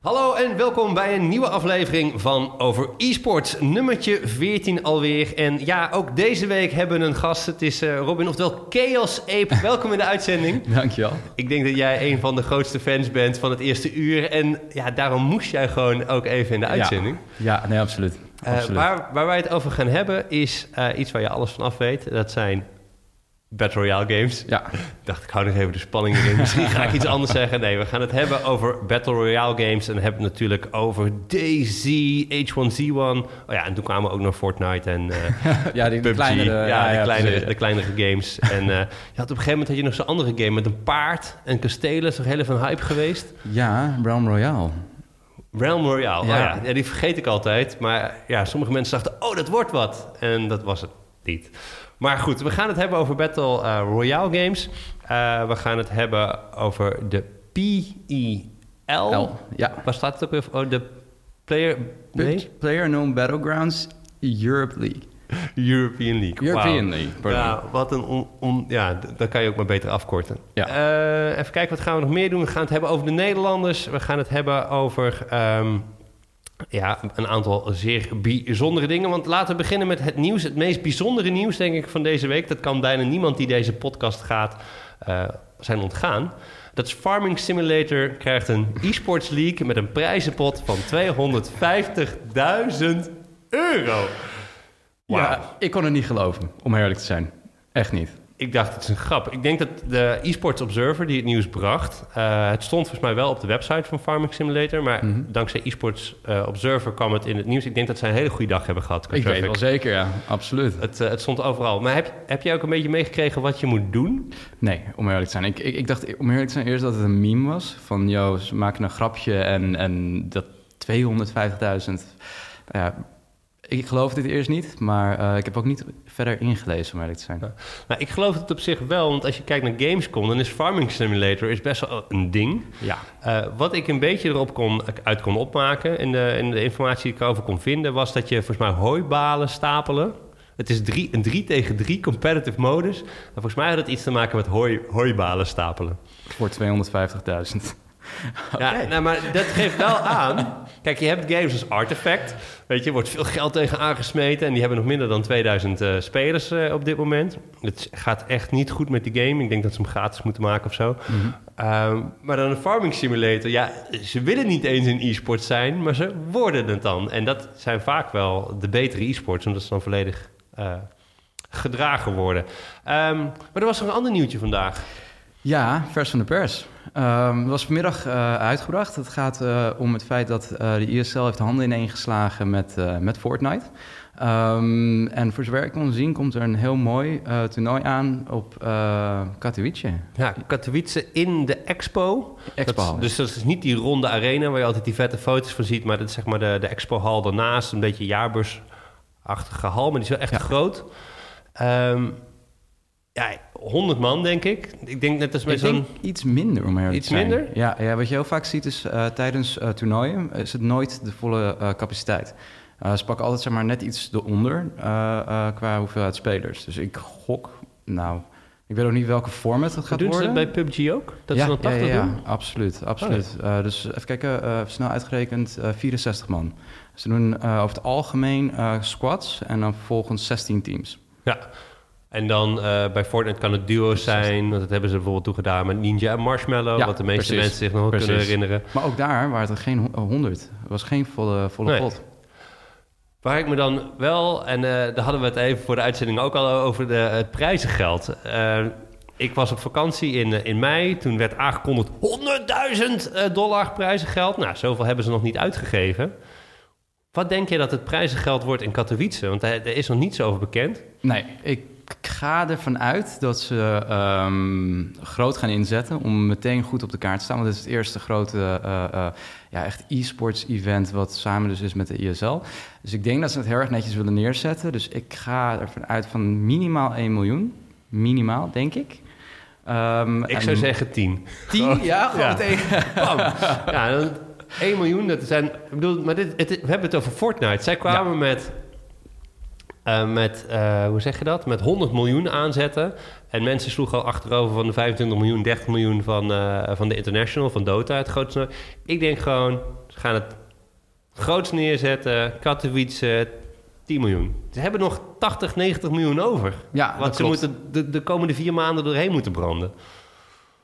Hallo en welkom bij een nieuwe aflevering van Over eSports, nummertje 14 alweer. En ja, ook deze week hebben we een gast. Het is uh, Robin, oftewel Chaos Ape. Welkom in de uitzending. Dankjewel. Ik denk dat jij een van de grootste fans bent van het eerste uur. En ja, daarom moest jij gewoon ook even in de uitzending. Ja, ja nee, absoluut. Uh, waar, waar wij het over gaan hebben is uh, iets waar je alles van af weet. Dat zijn Battle Royale games. Ja. Dacht, ik hou nog even de spanning erin. Misschien ga ik iets anders zeggen. Nee, we gaan het hebben over Battle Royale games. En dan hebben we het natuurlijk over DayZ, H1Z1. Oh ja, en toen kwamen ook nog Fortnite en uh, ja, die PUBG. kleinere, ja, ja, de, ja, kleinere, precies. de kleinere games. en uh, je had op een gegeven moment had je nog zo'n andere game met een paard en kastelen. is toch heel even een hype geweest? Ja, Realm Royale. Realm Royale, Ja. Oh ja. ja. Die vergeet ik altijd. Maar ja, sommige mensen dachten, oh, dat wordt wat. En dat was het niet. Maar goed, we gaan het hebben over Battle uh, Royale games. Uh, we gaan het hebben over de PEL. L, ja. Waar staat het ook weer? voor? Oh, de Player... Nee? Player Known Battlegrounds Europe League. European League. European. League, pardon. Ja, wat een... On, on- ja, dat kan je ook maar beter afkorten. Ja. Eh, even kijken, wat gaan we nog meer doen? We gaan het hebben over de Nederlanders. We gaan het hebben over... ehm, ja, een aantal zeer bijzondere dingen. Want laten we beginnen met het nieuws. Het meest bijzondere nieuws, denk ik, van deze week. Dat kan bijna niemand die deze podcast gaat eh, zijn ontgaan. Dat is Farming Simulator krijgt een e-sports league met een prijzenpot van 250.000 euro. Ja, ik kon het niet geloven, om eerlijk te zijn. Echt niet. Ik dacht, het is een grap. Ik denk dat de eSports Observer die het nieuws bracht... eh, het stond volgens mij wel op de website van Farming Simulator... maar Mhm. dankzij eSports eh, Observer kwam het in het nieuws. Ik denk dat zij een hele goede dag hebben gehad. Ik weet wel zeker, ja. Absoluut. Het, eh, het stond overal. Maar heb, heb jij ook een beetje meegekregen wat je moet doen? Nee, om eerlijk te zijn. Ik, ik, ik dacht om eerlijk te zijn eerst dat het een meme was. Van, yo, ze maken een grapje en, en dat 250.000... Ja, ik geloof dit eerst niet, maar eh, ik heb ook niet verder ingelezen, om eerlijk te zijn. Nou, ik geloof het op zich wel, want als je kijkt naar Gamescom... dan is Farming Simulator is best wel een ding. Ja. Eh, wat ik een beetje erop kon, uit kon opmaken... in de, de informatie die ik erover kon vinden... was dat je volgens mij hooibalen stapelen... Het is drie, een 3 tegen 3 competitive modus. En volgens mij had het iets te maken met hooi, hooibalen stapelen. Voor 250.000. Ja, nou, maar dat geeft wel aan. Kijk, je hebt games als Artifact. Weet je, er wordt veel geld tegen aangesmeten. En die hebben nog minder dan 2000 eh, spelers eh, op dit moment. Het gaat echt niet goed met die game. Ik denk dat ze hem gratis moeten maken of zo. Ehm, maar dan een farming simulator. Ja, ze willen niet eens een e-sport zijn, maar ze worden het dan. En dat zijn vaak wel de betere e-sports, omdat ze dan volledig eh, gedragen worden. Ehm, maar er was nog een ander nieuwtje vandaag. Ja, vers van de pers. Het was vanmiddag eh, uitgebracht. Het gaat eh, om het feit dat eh, de ISL heeft de handen ineen geslagen met, met Fortnite. Ehm, en voor zover ik kon zien komt er een heel mooi toernooi aan op Katowice. Ja, Katowice in de Expo. Expo. Dat dus dat is niet die ronde arena waar je altijd die vette foto's van ziet, maar dat is zeg maar de, de expo-hal daarnaast, een beetje jaarbeursachtige hal, maar die is wel echt Ja. groot. Ehm, ja, 100 man denk ik. Ik denk net als Ik zo'n... iets minder om eerlijk Iets te zijn. minder? Ja, ja, wat je heel vaak ziet is eh, tijdens eh, toernooien is het nooit de volle eh, capaciteit. Ze pakken altijd zeg maar, net iets eronder qua hoeveelheid spelers. Dus ik gok, nou, ik weet ook niet welke format het gaat Doen ze worden. dat bij PUBG ook? Dat ja, ze dan 80 ja, ja, ja, doen? absoluut. absoluut. Dus even kijken, snel uitgerekend, eh 64 man. Ze doen over het algemeen squads en dan vervolgens 16 teams. Ja. En dan eh, bij Fortnite kan het duo's zijn, want dat hebben ze bijvoorbeeld toegedaan met Ninja en Marshmallow, Ja, wat de meeste precies. mensen zich nog kunnen Precies. herinneren. Maar ook daar waren het er geen ho- 100. Het was geen volle, volle Nee. pot. Waar ik me dan wel, en eh, daar hadden we het even voor de uitzending ook al over de, het prijzengeld. Eh, ik was op vakantie in, eh, in mei. Toen werd aangekondigd 100.000 eh, dollar prijzengeld. Nou, zoveel hebben ze nog niet uitgegeven. Wat denk je dat het prijzengeld wordt in Katowice? Want er, er is nog niet zo over bekend. Nee, ik ga ervan uit dat ze ehm, groot gaan inzetten om meteen goed op de kaart te staan. Want het is het eerste grote eh, eh, ja, echt e-sports event wat samen dus is met de ISL. Dus ik denk dat ze het heel erg netjes willen neerzetten. Dus ik ga ervan uit van minimaal 1 miljoen. Minimaal, denk ik. Ehm, Ik zou zeggen 10. 10, ja, gewoon Ja. meteen. Bam. ja, dan 1 miljoen, dat zijn... Ik bedoel, maar dit, het, we hebben het over Fortnite. Zij kwamen met... eh, met, eh, hoe zeg je dat? Met 100 miljoen aanzetten. En mensen sloegen al achterover van de 25 miljoen, 30 miljoen van, eh, van de International, van Dota, het grootste. Ik denk gewoon, gaan het groots neerzetten. Katowice, 10 miljoen. Ze hebben nog 80, 90 miljoen over. Ja, Want ze moeten de, de komende vier maanden doorheen moeten branden.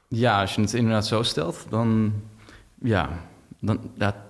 Ja, als je het inderdaad zo stelt, dan... Ja, dan...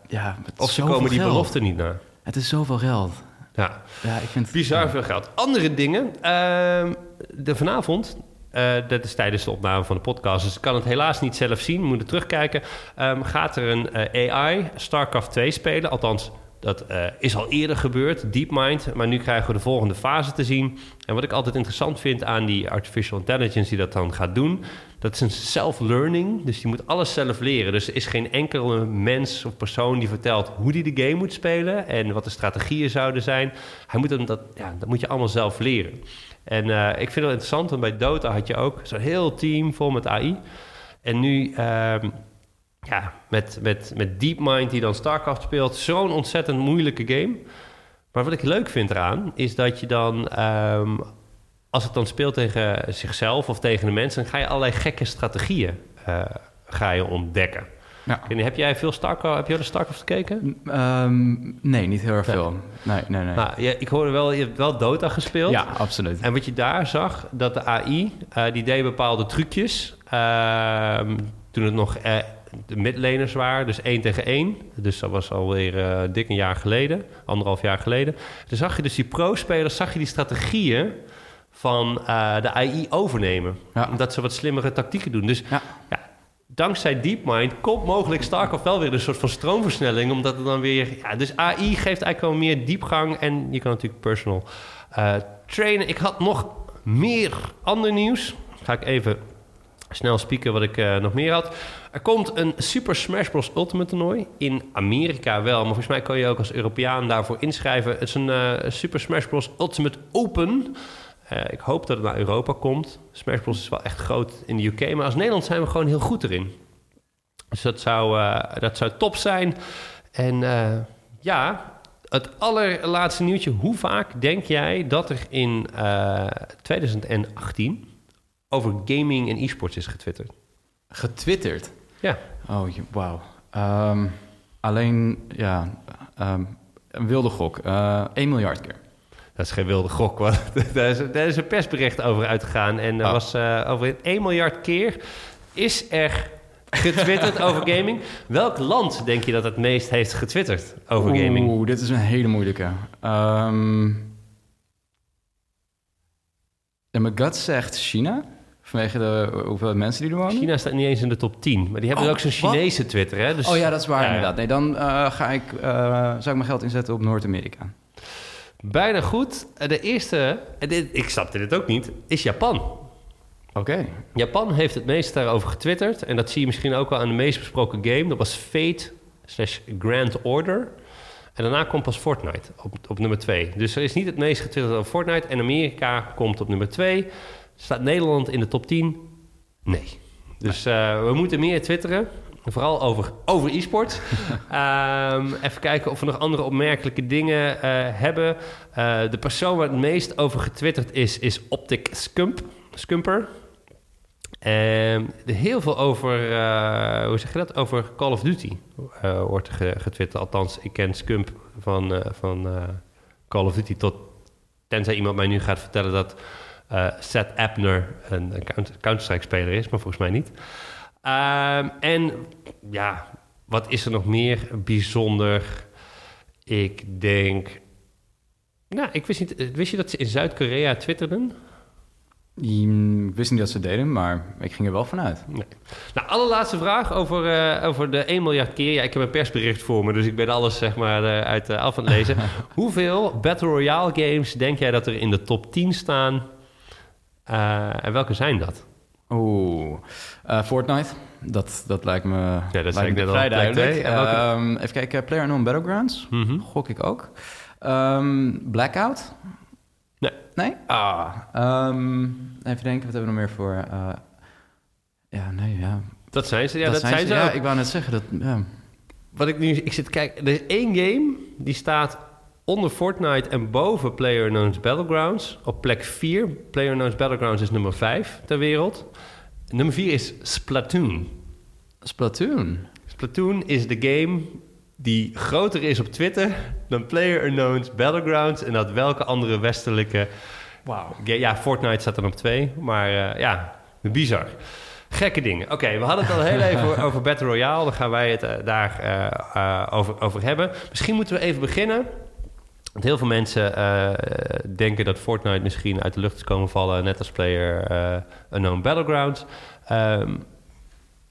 Ja, Of ze komen die belofte niet na. Het is zoveel geld. Ja, Ja, ik vind het... bizar veel geld. Andere dingen. ehm, de vanavond, eh, dat is tijdens de opname van de podcast, dus ik kan het helaas niet zelf zien, moet het terugkijken. ehm, gaat er een eh, AI StarCraft 2 spelen? Althans, dat eh, is al eerder gebeurd, DeepMind. Maar nu krijgen we de volgende fase te zien. En wat ik altijd interessant vind aan die artificial intelligence die dat dan gaat doen, dat is een self-learning. Dus die moet alles zelf leren. Dus er is geen enkele mens of persoon die vertelt hoe die de game moet spelen en wat de strategieën zouden zijn. Hij moet dat, ja, dat moet je allemaal zelf leren. En eh, ik vind het interessant, want bij Dota had je ook zo'n heel team vol met AI. En nu, ehm, ja, met, met, met DeepMind die dan StarCraft speelt, zo'n ontzettend moeilijke game. Maar wat ik leuk vind eraan, is dat je dan, ehm, als het dan speelt tegen zichzelf of tegen de mensen, dan ga je allerlei gekke strategieën eh, ga je ontdekken. Ja. En heb jij veel StarCraft, heb je al de StarCraft gekeken? Ehm, nee, niet heel erg veel. Nee, nee, nee. Nou, ja, ik hoorde wel, je hebt wel Dota gespeeld. ja, absoluut. En wat je daar zag, dat de AI, eh, die deed bepaalde trucjes. Ehm, toen het nog eh, de midlaners waren, dus één tegen één. Dus dat was alweer eh dik een jaar geleden, anderhalf jaar geleden. Toen zag je dus die pro-spelers, zag je die strategieën van eh, de AI overnemen. Ja. Omdat ze wat slimmere tactieken doen. Dus Ja. ja, dankzij DeepMind komt mogelijk StarCraft wel weer een soort van stroomversnelling. Omdat het dan weer... Ja, dus AI geeft eigenlijk wel meer diepgang. En je kan natuurlijk personal eh, trainen. Ik had nog meer ander nieuws. Ga ik even snel spieken wat ik eh, nog meer had. Er komt een Super Smash Bros. Ultimate toernooi. In Amerika wel, maar volgens mij kan je ook als Europeaan daarvoor inschrijven. Het is een eh, Super Smash Bros. Ultimate Open. Eh, ik hoop dat het naar Europa komt. Smash Bros. is wel echt groot in de UK. Maar als Nederland zijn we gewoon heel goed erin. Dus dat zou, dat zou top zijn. En ja, het allerlaatste nieuwtje. Hoe vaak denk jij dat er in eh, 2018 over gaming en e-sports is getwitterd? Getwitterd? Ja. Oh, wauw. Ehm, alleen, ja, ehm, een wilde gok. Eh 1 miljard keer. Dat is geen wilde gok, want daar is, daar is een persbericht over uitgegaan. En er Oh. was eh, over 1 miljard keer is er getwitterd over gaming. Welk land denk je dat het meest heeft getwitterd over gaming? Oeh, dit is een hele moeilijke. Ehm en mijn gut zegt China. Vanwege de hoeveelheid mensen die er wonen. China staat niet eens in de top 10. Maar die hebben Oh, ook zo'n wat? Chinese Twitter. Hè? Dus, Oh ja, dat is waar Ja, inderdaad. Nee, dan eh, ga ik, eh, zou ik mijn geld inzetten op Noord-Amerika. Bijna goed. Eh, De eerste, en dit, ik snapte dit ook niet, is Japan. Oké. Japan heeft het meest daarover getwitterd. En dat zie je misschien ook wel aan de meest besproken game. Dat was Fate slash Grand Order. En daarna komt pas Fortnite op, op nummer 2. Dus er is niet het meest getwitterd over Fortnite. En Amerika komt op nummer 2. Staat Nederland in de top 10? Nee. Dus eh, we moeten meer twitteren. Vooral over, over e-sport. Ehm, even kijken of we nog andere opmerkelijke dingen eh, hebben. Eh, de persoon waar het meest over getwitterd is, is Optic Scump, Scumper. Ehm, er heel veel over, hoe zeg je dat? Over Call of Duty wordt er ge- getwitterd. Althans, ik ken Scump van, van Call of Duty tot... Tenzij iemand mij nu gaat vertellen dat eh Seth Abner een, een Counter- Counter-Strike-speler is, maar volgens mij niet. Ehm, en ja, wat is er nog meer bijzonder? Ik denk... Nou, ik wist niet... Wist je dat ze in Zuid-Korea twitterden? Mm, Ik wist niet dat ze deden, maar ik ging er wel vanuit. Nee. Nou, allerlaatste vraag over, eh, over de 1 miljard keer. Ja, ik heb een persbericht voor me, dus ik ben alles zeg maar eh, uit uh, af aan het lezen. Hoeveel Battle Royale games denk jij dat er in de top 10 staan? Eh, en welke zijn dat? Oeh, eh, Fortnite. Dat, dat lijkt me, Ja, dat lijkt me net vrij duidelijk. Ehm, even kijken, PlayerUnknown Battlegrounds. Mhm. Gok ik ook. Ehm, Blackout? Nee. Nee? Ah. ehm, even denken, wat hebben we nog meer voor... eh, ja, nee, ja. Dat zijn ze. Ja, dat, zijn, ze. Ja, ik wou net zeggen dat... Ja. Wat ik nu... Ik zit kijken. Er is één game die staat onder Fortnite en boven PlayerUnknown's Battlegrounds. Op plek 4. PlayerUnknown's Battlegrounds is nummer 5 ter wereld. Nummer 4 is Splatoon. Splatoon. Splatoon is de game die groter is op Twitter dan PlayerUnknown's Battlegrounds en dat welke andere westelijke... Wauw. Ja, Fortnite staat dan op twee, maar uh, ja, bizar. Gekke dingen. Oké, we hadden het al heel even over Battle Royale. Dan gaan wij het uh, daar uh, over, over hebben. Misschien moeten we even beginnen. Want heel veel mensen denken dat Fortnite misschien uit de lucht is komen vallen... net als Player Unknown Battlegrounds. Um,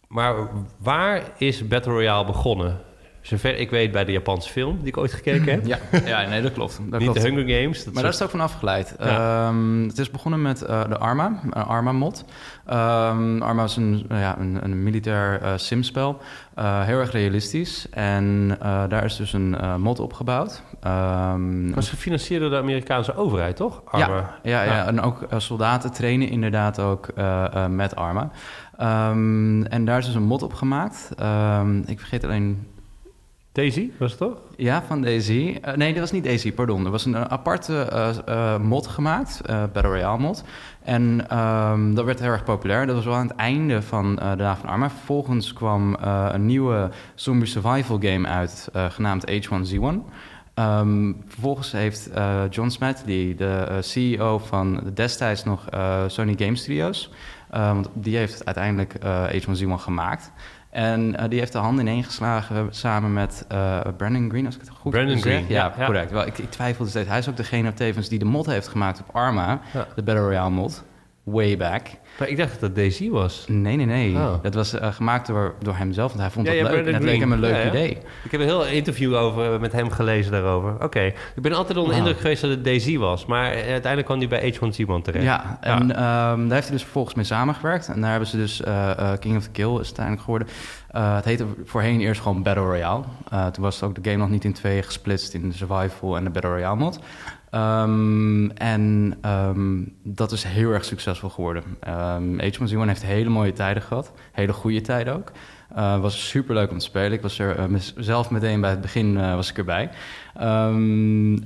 maar waar is Battle Royale begonnen? Zover ik weet bij de Japanse film die ik ooit gekeken heb. Ja, ja nee, dat klopt. Dat Niet klopt. de Hunger Games. Dat maar daar is het ook van afgeleid. Ja. Um, het is begonnen met uh, de Arma, een Arma-mod. Um, Arma is een, uh, ja, een, een militair uh, simspel. heel erg realistisch. En daar is dus een mod opgebouwd. Um, was gefinancierd door de Amerikaanse overheid, toch? Arma. Ja, ja, ja. ja. en ook soldaten trainen inderdaad ook met Arma. Um, en daar is dus een mod op gemaakt. Um, ik vergeet alleen... Daisy, was het toch? Ja, van Daisy. Uh, nee, dat was niet Daisy, pardon. Er was een aparte uh, uh, mod gemaakt, Battle Royale mod. En um, dat werd heel erg populair. Dat was wel aan het einde van de Dag van Arma. Vervolgens kwam een nieuwe zombie survival game uit, genaamd H1Z1. Um, vervolgens heeft John Smedley, de CEO van destijds nog Sony Game Studios, want die heeft uiteindelijk H1Z1 gemaakt. En die heeft de hand ineen geslagen samen met Brandon Green, als ik het goed Brandon. Green, ja, ja, correct. Wel, ik, ik twijfelde steeds. Hij is ook degene tevens die de mod heeft gemaakt op Arma, ja. de Battle Royale mod, way back. Maar ik dacht dat dat Daisy was. Nee, nee, nee. Oh. Dat was uh, gemaakt door, door hemzelf, want hij vond het ja, leuk. En Brandon het leek hem een leuk Ja, ja. idee. Ik heb een heel interview over, met hem gelezen daarover. Oké, ik ben altijd onder de indruk geweest dat het Daisy was. Maar uiteindelijk kwam hij bij H1Z1 terecht. Ja, en ehm, daar heeft hij dus vervolgens mee samengewerkt. En daar hebben ze dus uh, uh, King of the Kill is uiteindelijk geworden. Het heette voorheen eerst gewoon Battle Royale. Toen was ook de game nog niet in tweeën gesplitst in de survival en de Battle Royale mod. Um, en um, dat is heel erg succesvol geworden. Um, H1Z1 heeft hele mooie tijden gehad. Hele goede tijden ook. Uh, was super leuk om te spelen. Ik was er uh, zelf meteen bij het begin uh, was ik erbij.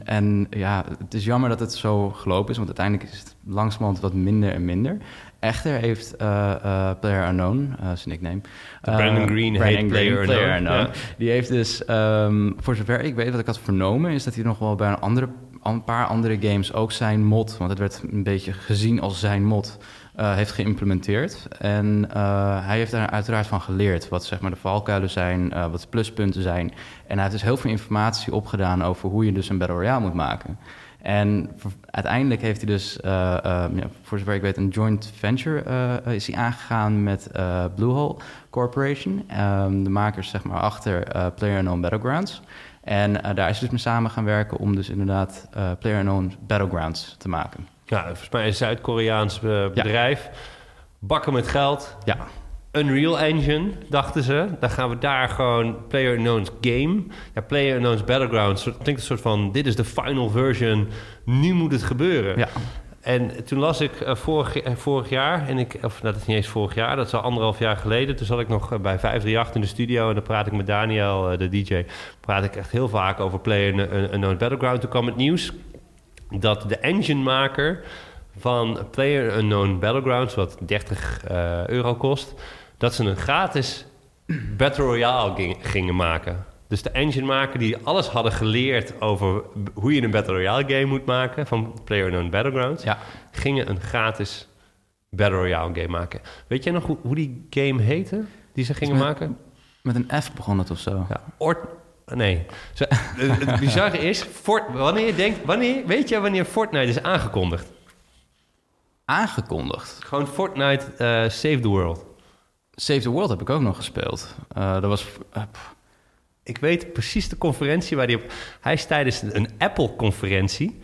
en ja, het is jammer dat het zo gelopen is, want uiteindelijk is het langzamerhand wat minder en minder. Echter heeft uh, Player Unknown, uh, zijn nickname. Brandon Green Brandon heet Green, Player, Unknown. Die heeft dus, um, voor zover ik weet, wat ik had vernomen, is dat hij nog wel bij een, andere, een paar andere games ook zijn mod, want het werd een beetje gezien als zijn mod, uh, heeft geïmplementeerd. En hij heeft daar uiteraard van geleerd wat zeg maar, de valkuilen zijn, wat de pluspunten zijn. En hij heeft dus heel veel informatie opgedaan over hoe je dus een Battle Royale moet maken. En uiteindelijk heeft hij dus, ja, voor zover ik weet, een joint venture is hij aangegaan met Bluehole Corporation. Um, de makers zeg maar achter PlayerUnknown Battlegrounds. En daar is dus mee samen gaan werken om dus inderdaad PlayerUnknown Battlegrounds te maken. Ja, volgens mij een Zuid-Koreaans bedrijf. Ja. Bakken met geld. Ja. Unreal Engine, dachten ze. Dan gaan we daar gewoon PlayerUnknown's game. Ja, PlayerUnknown's Battlegrounds. Klinkt een soort van, dit is de final version. Nu moet het gebeuren. Ja. En toen las ik uh, vorig, uh, vorig jaar, en ik, of dat is niet eens vorig jaar, dat is al anderhalf jaar geleden. Toen zat ik nog uh, bij 538 in de studio en dan praat ik met Daniel, de DJ. Praat ik echt heel vaak over PlayerUnknown's Battleground. Toen kwam het nieuws dat de enginemaker van PlayerUnknown Battlegrounds, wat 30 uh, euro kost, dat ze een gratis Battle Royale ging, gingen maken. Dus de enginemaker die alles hadden geleerd over hoe je een Battle Royale game moet maken van PlayerUnknown Battlegrounds, ja. gingen een gratis Battle Royale game maken. Weet jij nog hoe, hoe die game heette die ze gingen met, maken? Met een F begon het of zo. Ja, Ort Nee. Zo, het, bizarre is, Fort, wanneer je denkt, wanneer, weet je wanneer Fortnite is aangekondigd? Aangekondigd? Gewoon Fortnite uh, Save the World. Save the World heb ik ook nog gespeeld. Uh, dat was... Uh, ik weet precies de conferentie waar hij op... Hij is tijdens een Apple-conferentie...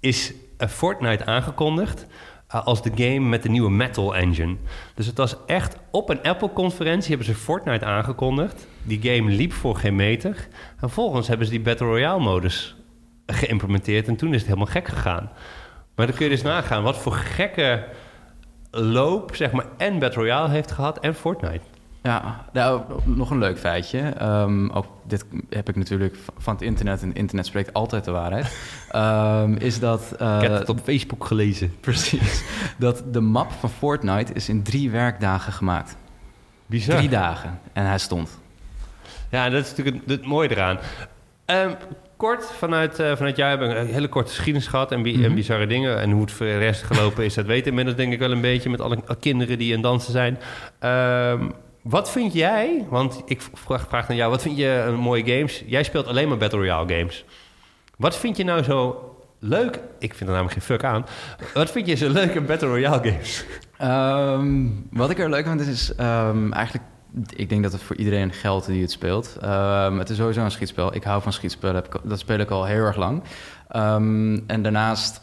is Fortnite aangekondigd als de game met de nieuwe Metal Engine. Dus het was echt op een Apple-conferentie hebben ze Fortnite aangekondigd. Die game liep voor geen meter. En vervolgens hebben ze die Battle Royale-modus geïmplementeerd. En toen is het helemaal gek gegaan. Maar dan kun je dus nagaan wat voor gekke loop, zeg maar, en Battle Royale heeft gehad en Fortnite. Ja, nou, nog een leuk feitje. Um, ook dit heb ik natuurlijk van het internet, en het internet spreekt altijd de waarheid. Um, is dat... Uh, ik heb het op Facebook gelezen. Precies. dat de map van Fortnite is in drie werkdagen gemaakt. Bizar. Drie dagen. En hij stond. Ja, dat is natuurlijk het, het mooie eraan. Ehm, kort, vanuit, uh, vanuit jou hebben we een hele korte geschiedenis gehad en, bi en, mhm. bizarre dingen. En hoe het voor de rest gelopen is, dat weten inmiddels denk ik wel een beetje met alle kinderen die in dansen zijn. Um, wat vind jij, want ik vraag, vraag naar jou, wat vind je een mooie games? Jij speelt alleen maar Battle Royale games. Wat vind je nou zo leuk? Ik vind er namelijk geen fuck aan. Wat vind je zo leuk in Battle Royale games? Um, wat ik er leuk vind is um, eigenlijk ik denk dat het voor iedereen geldt die het speelt. Um, het is sowieso een schietspel. Ik hou van schietspellen. Dat speel ik al heel erg lang. En daarnaast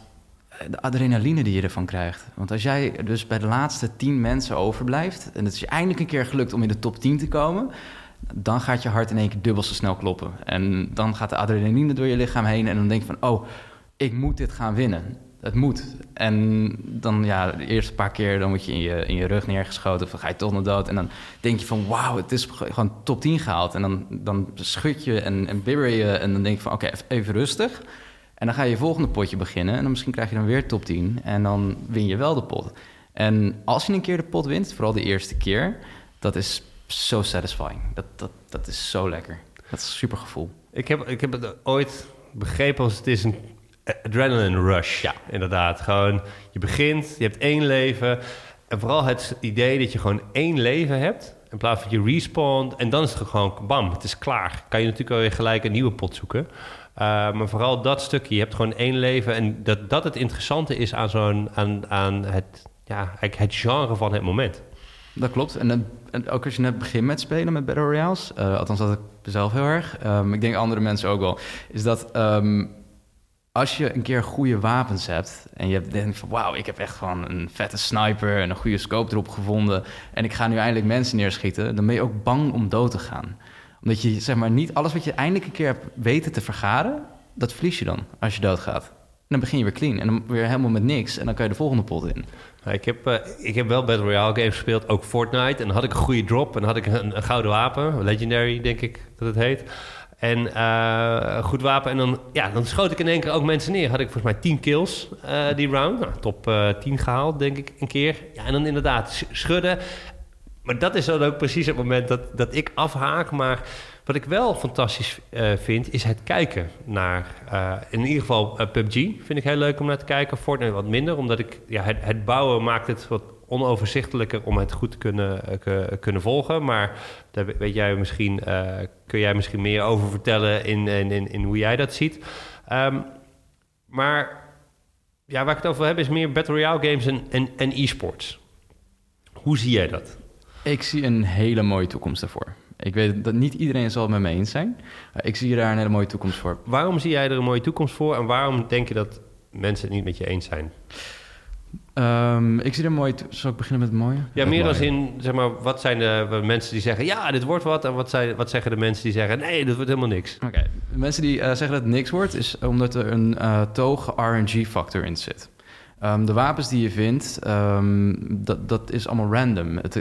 de adrenaline die je ervan krijgt. Want als jij dus bij de laatste tien mensen overblijft... en het is je eindelijk een keer gelukt om in de top 10 te komen... dan gaat je hart in één keer dubbel zo snel kloppen. En dan gaat de adrenaline door je lichaam heen... en dan denk je van, oh, ik moet dit gaan winnen het moet. En dan ja, de eerste paar keer dan word je in je, in je rug neergeschoten... of dan ga je toch naar dood. En dan denk je van wauw, het is gewoon top 10 gehaald. En dan, dan schud je en, en bibber je en dan denk je van oké, even rustig. En dan ga je je volgende potje beginnen... en dan misschien krijg je dan weer top 10 en dan win je wel de pot. En als je een keer de pot wint, vooral de eerste keer... dat is zo satisfying. Dat, dat, dat is zo lekker. Dat is een super gevoel. Ik heb, ik heb het ooit begrepen als het is een adrenaline rush. Ja. Inderdaad. Gewoon, je begint, je hebt één leven. En vooral het idee dat je gewoon één leven hebt. In plaats van je respawnt. En dan is het gewoon bam, het is klaar. Kan je natuurlijk weer gelijk een nieuwe pot zoeken. Uh, maar vooral dat stukje, je hebt gewoon één leven. En dat, dat het interessante is aan, zo'n, aan, aan het, ja, het genre van het moment. Dat klopt. En, en, ook als je net begint met spelen met Battle Royales, uh, althans dat ik zelf heel erg, um, ik denk andere mensen ook wel, is dat um, als je een keer goede wapens hebt en je denkt van wauw, ik heb echt gewoon een vette sniper en een goede scope erop gevonden en ik ga nu eindelijk mensen neerschieten, dan ben je ook bang om dood te gaan. Omdat je zeg maar niet alles wat je eindelijk een keer hebt weten te vergaren, dat verlies je dan als je doodgaat. En dan begin je weer clean en dan weer helemaal met niks en dan kan je de volgende pot in. Ik heb, uh, ik heb wel Battle Royale games gespeeld, ook Fortnite. En dan had ik een goede drop en had ik een, een gouden wapen, Legendary denk ik dat het heet. En uh, goed wapen. En dan, ja, dan schoot ik in één keer ook mensen neer. Had ik volgens mij 10 kills uh, die round. Nou, top uh, eh, 10 gehaald, denk ik, een keer. Ja, en dan inderdaad schudden. Maar dat is dan ook precies het moment dat, dat ik afhaak. Maar wat ik wel fantastisch vind, is het kijken naar... in ieder geval PUBG vind ik heel leuk om naar te kijken. Fortnite wat minder, omdat ik... Ja, het, bouwen maakt het wat onoverzichtelijker om het goed te kunnen, kunnen volgen. Maar daar weet jij misschien, kun jij misschien meer over vertellen in, in, in, hoe jij dat ziet. Um, maar ja, waar ik het over heb is meer Battle Royale games en, en, en e-sports. Hoe zie jij dat? Ik zie een hele mooie toekomst daarvoor. Ik weet dat niet iedereen zal het met me eens zijn. Ik zie daar een hele mooie toekomst voor. Waarom zie jij er een mooie toekomst voor en waarom denk je dat mensen het niet met je eens zijn? Um, ik zie er mooi. Zal ik beginnen met het mooie? Ja, meer als in, zeg maar, wat zijn de mensen die zeggen ja, dit wordt wat? En wat, zijn, wat zeggen de mensen die zeggen nee, dit wordt helemaal niks? Oké, okay. de mensen die uh, zeggen dat het niks wordt, is omdat er een uh, toge RNG-factor in zit. Um, de wapens die je vindt, um, dat, dat is allemaal random. Het,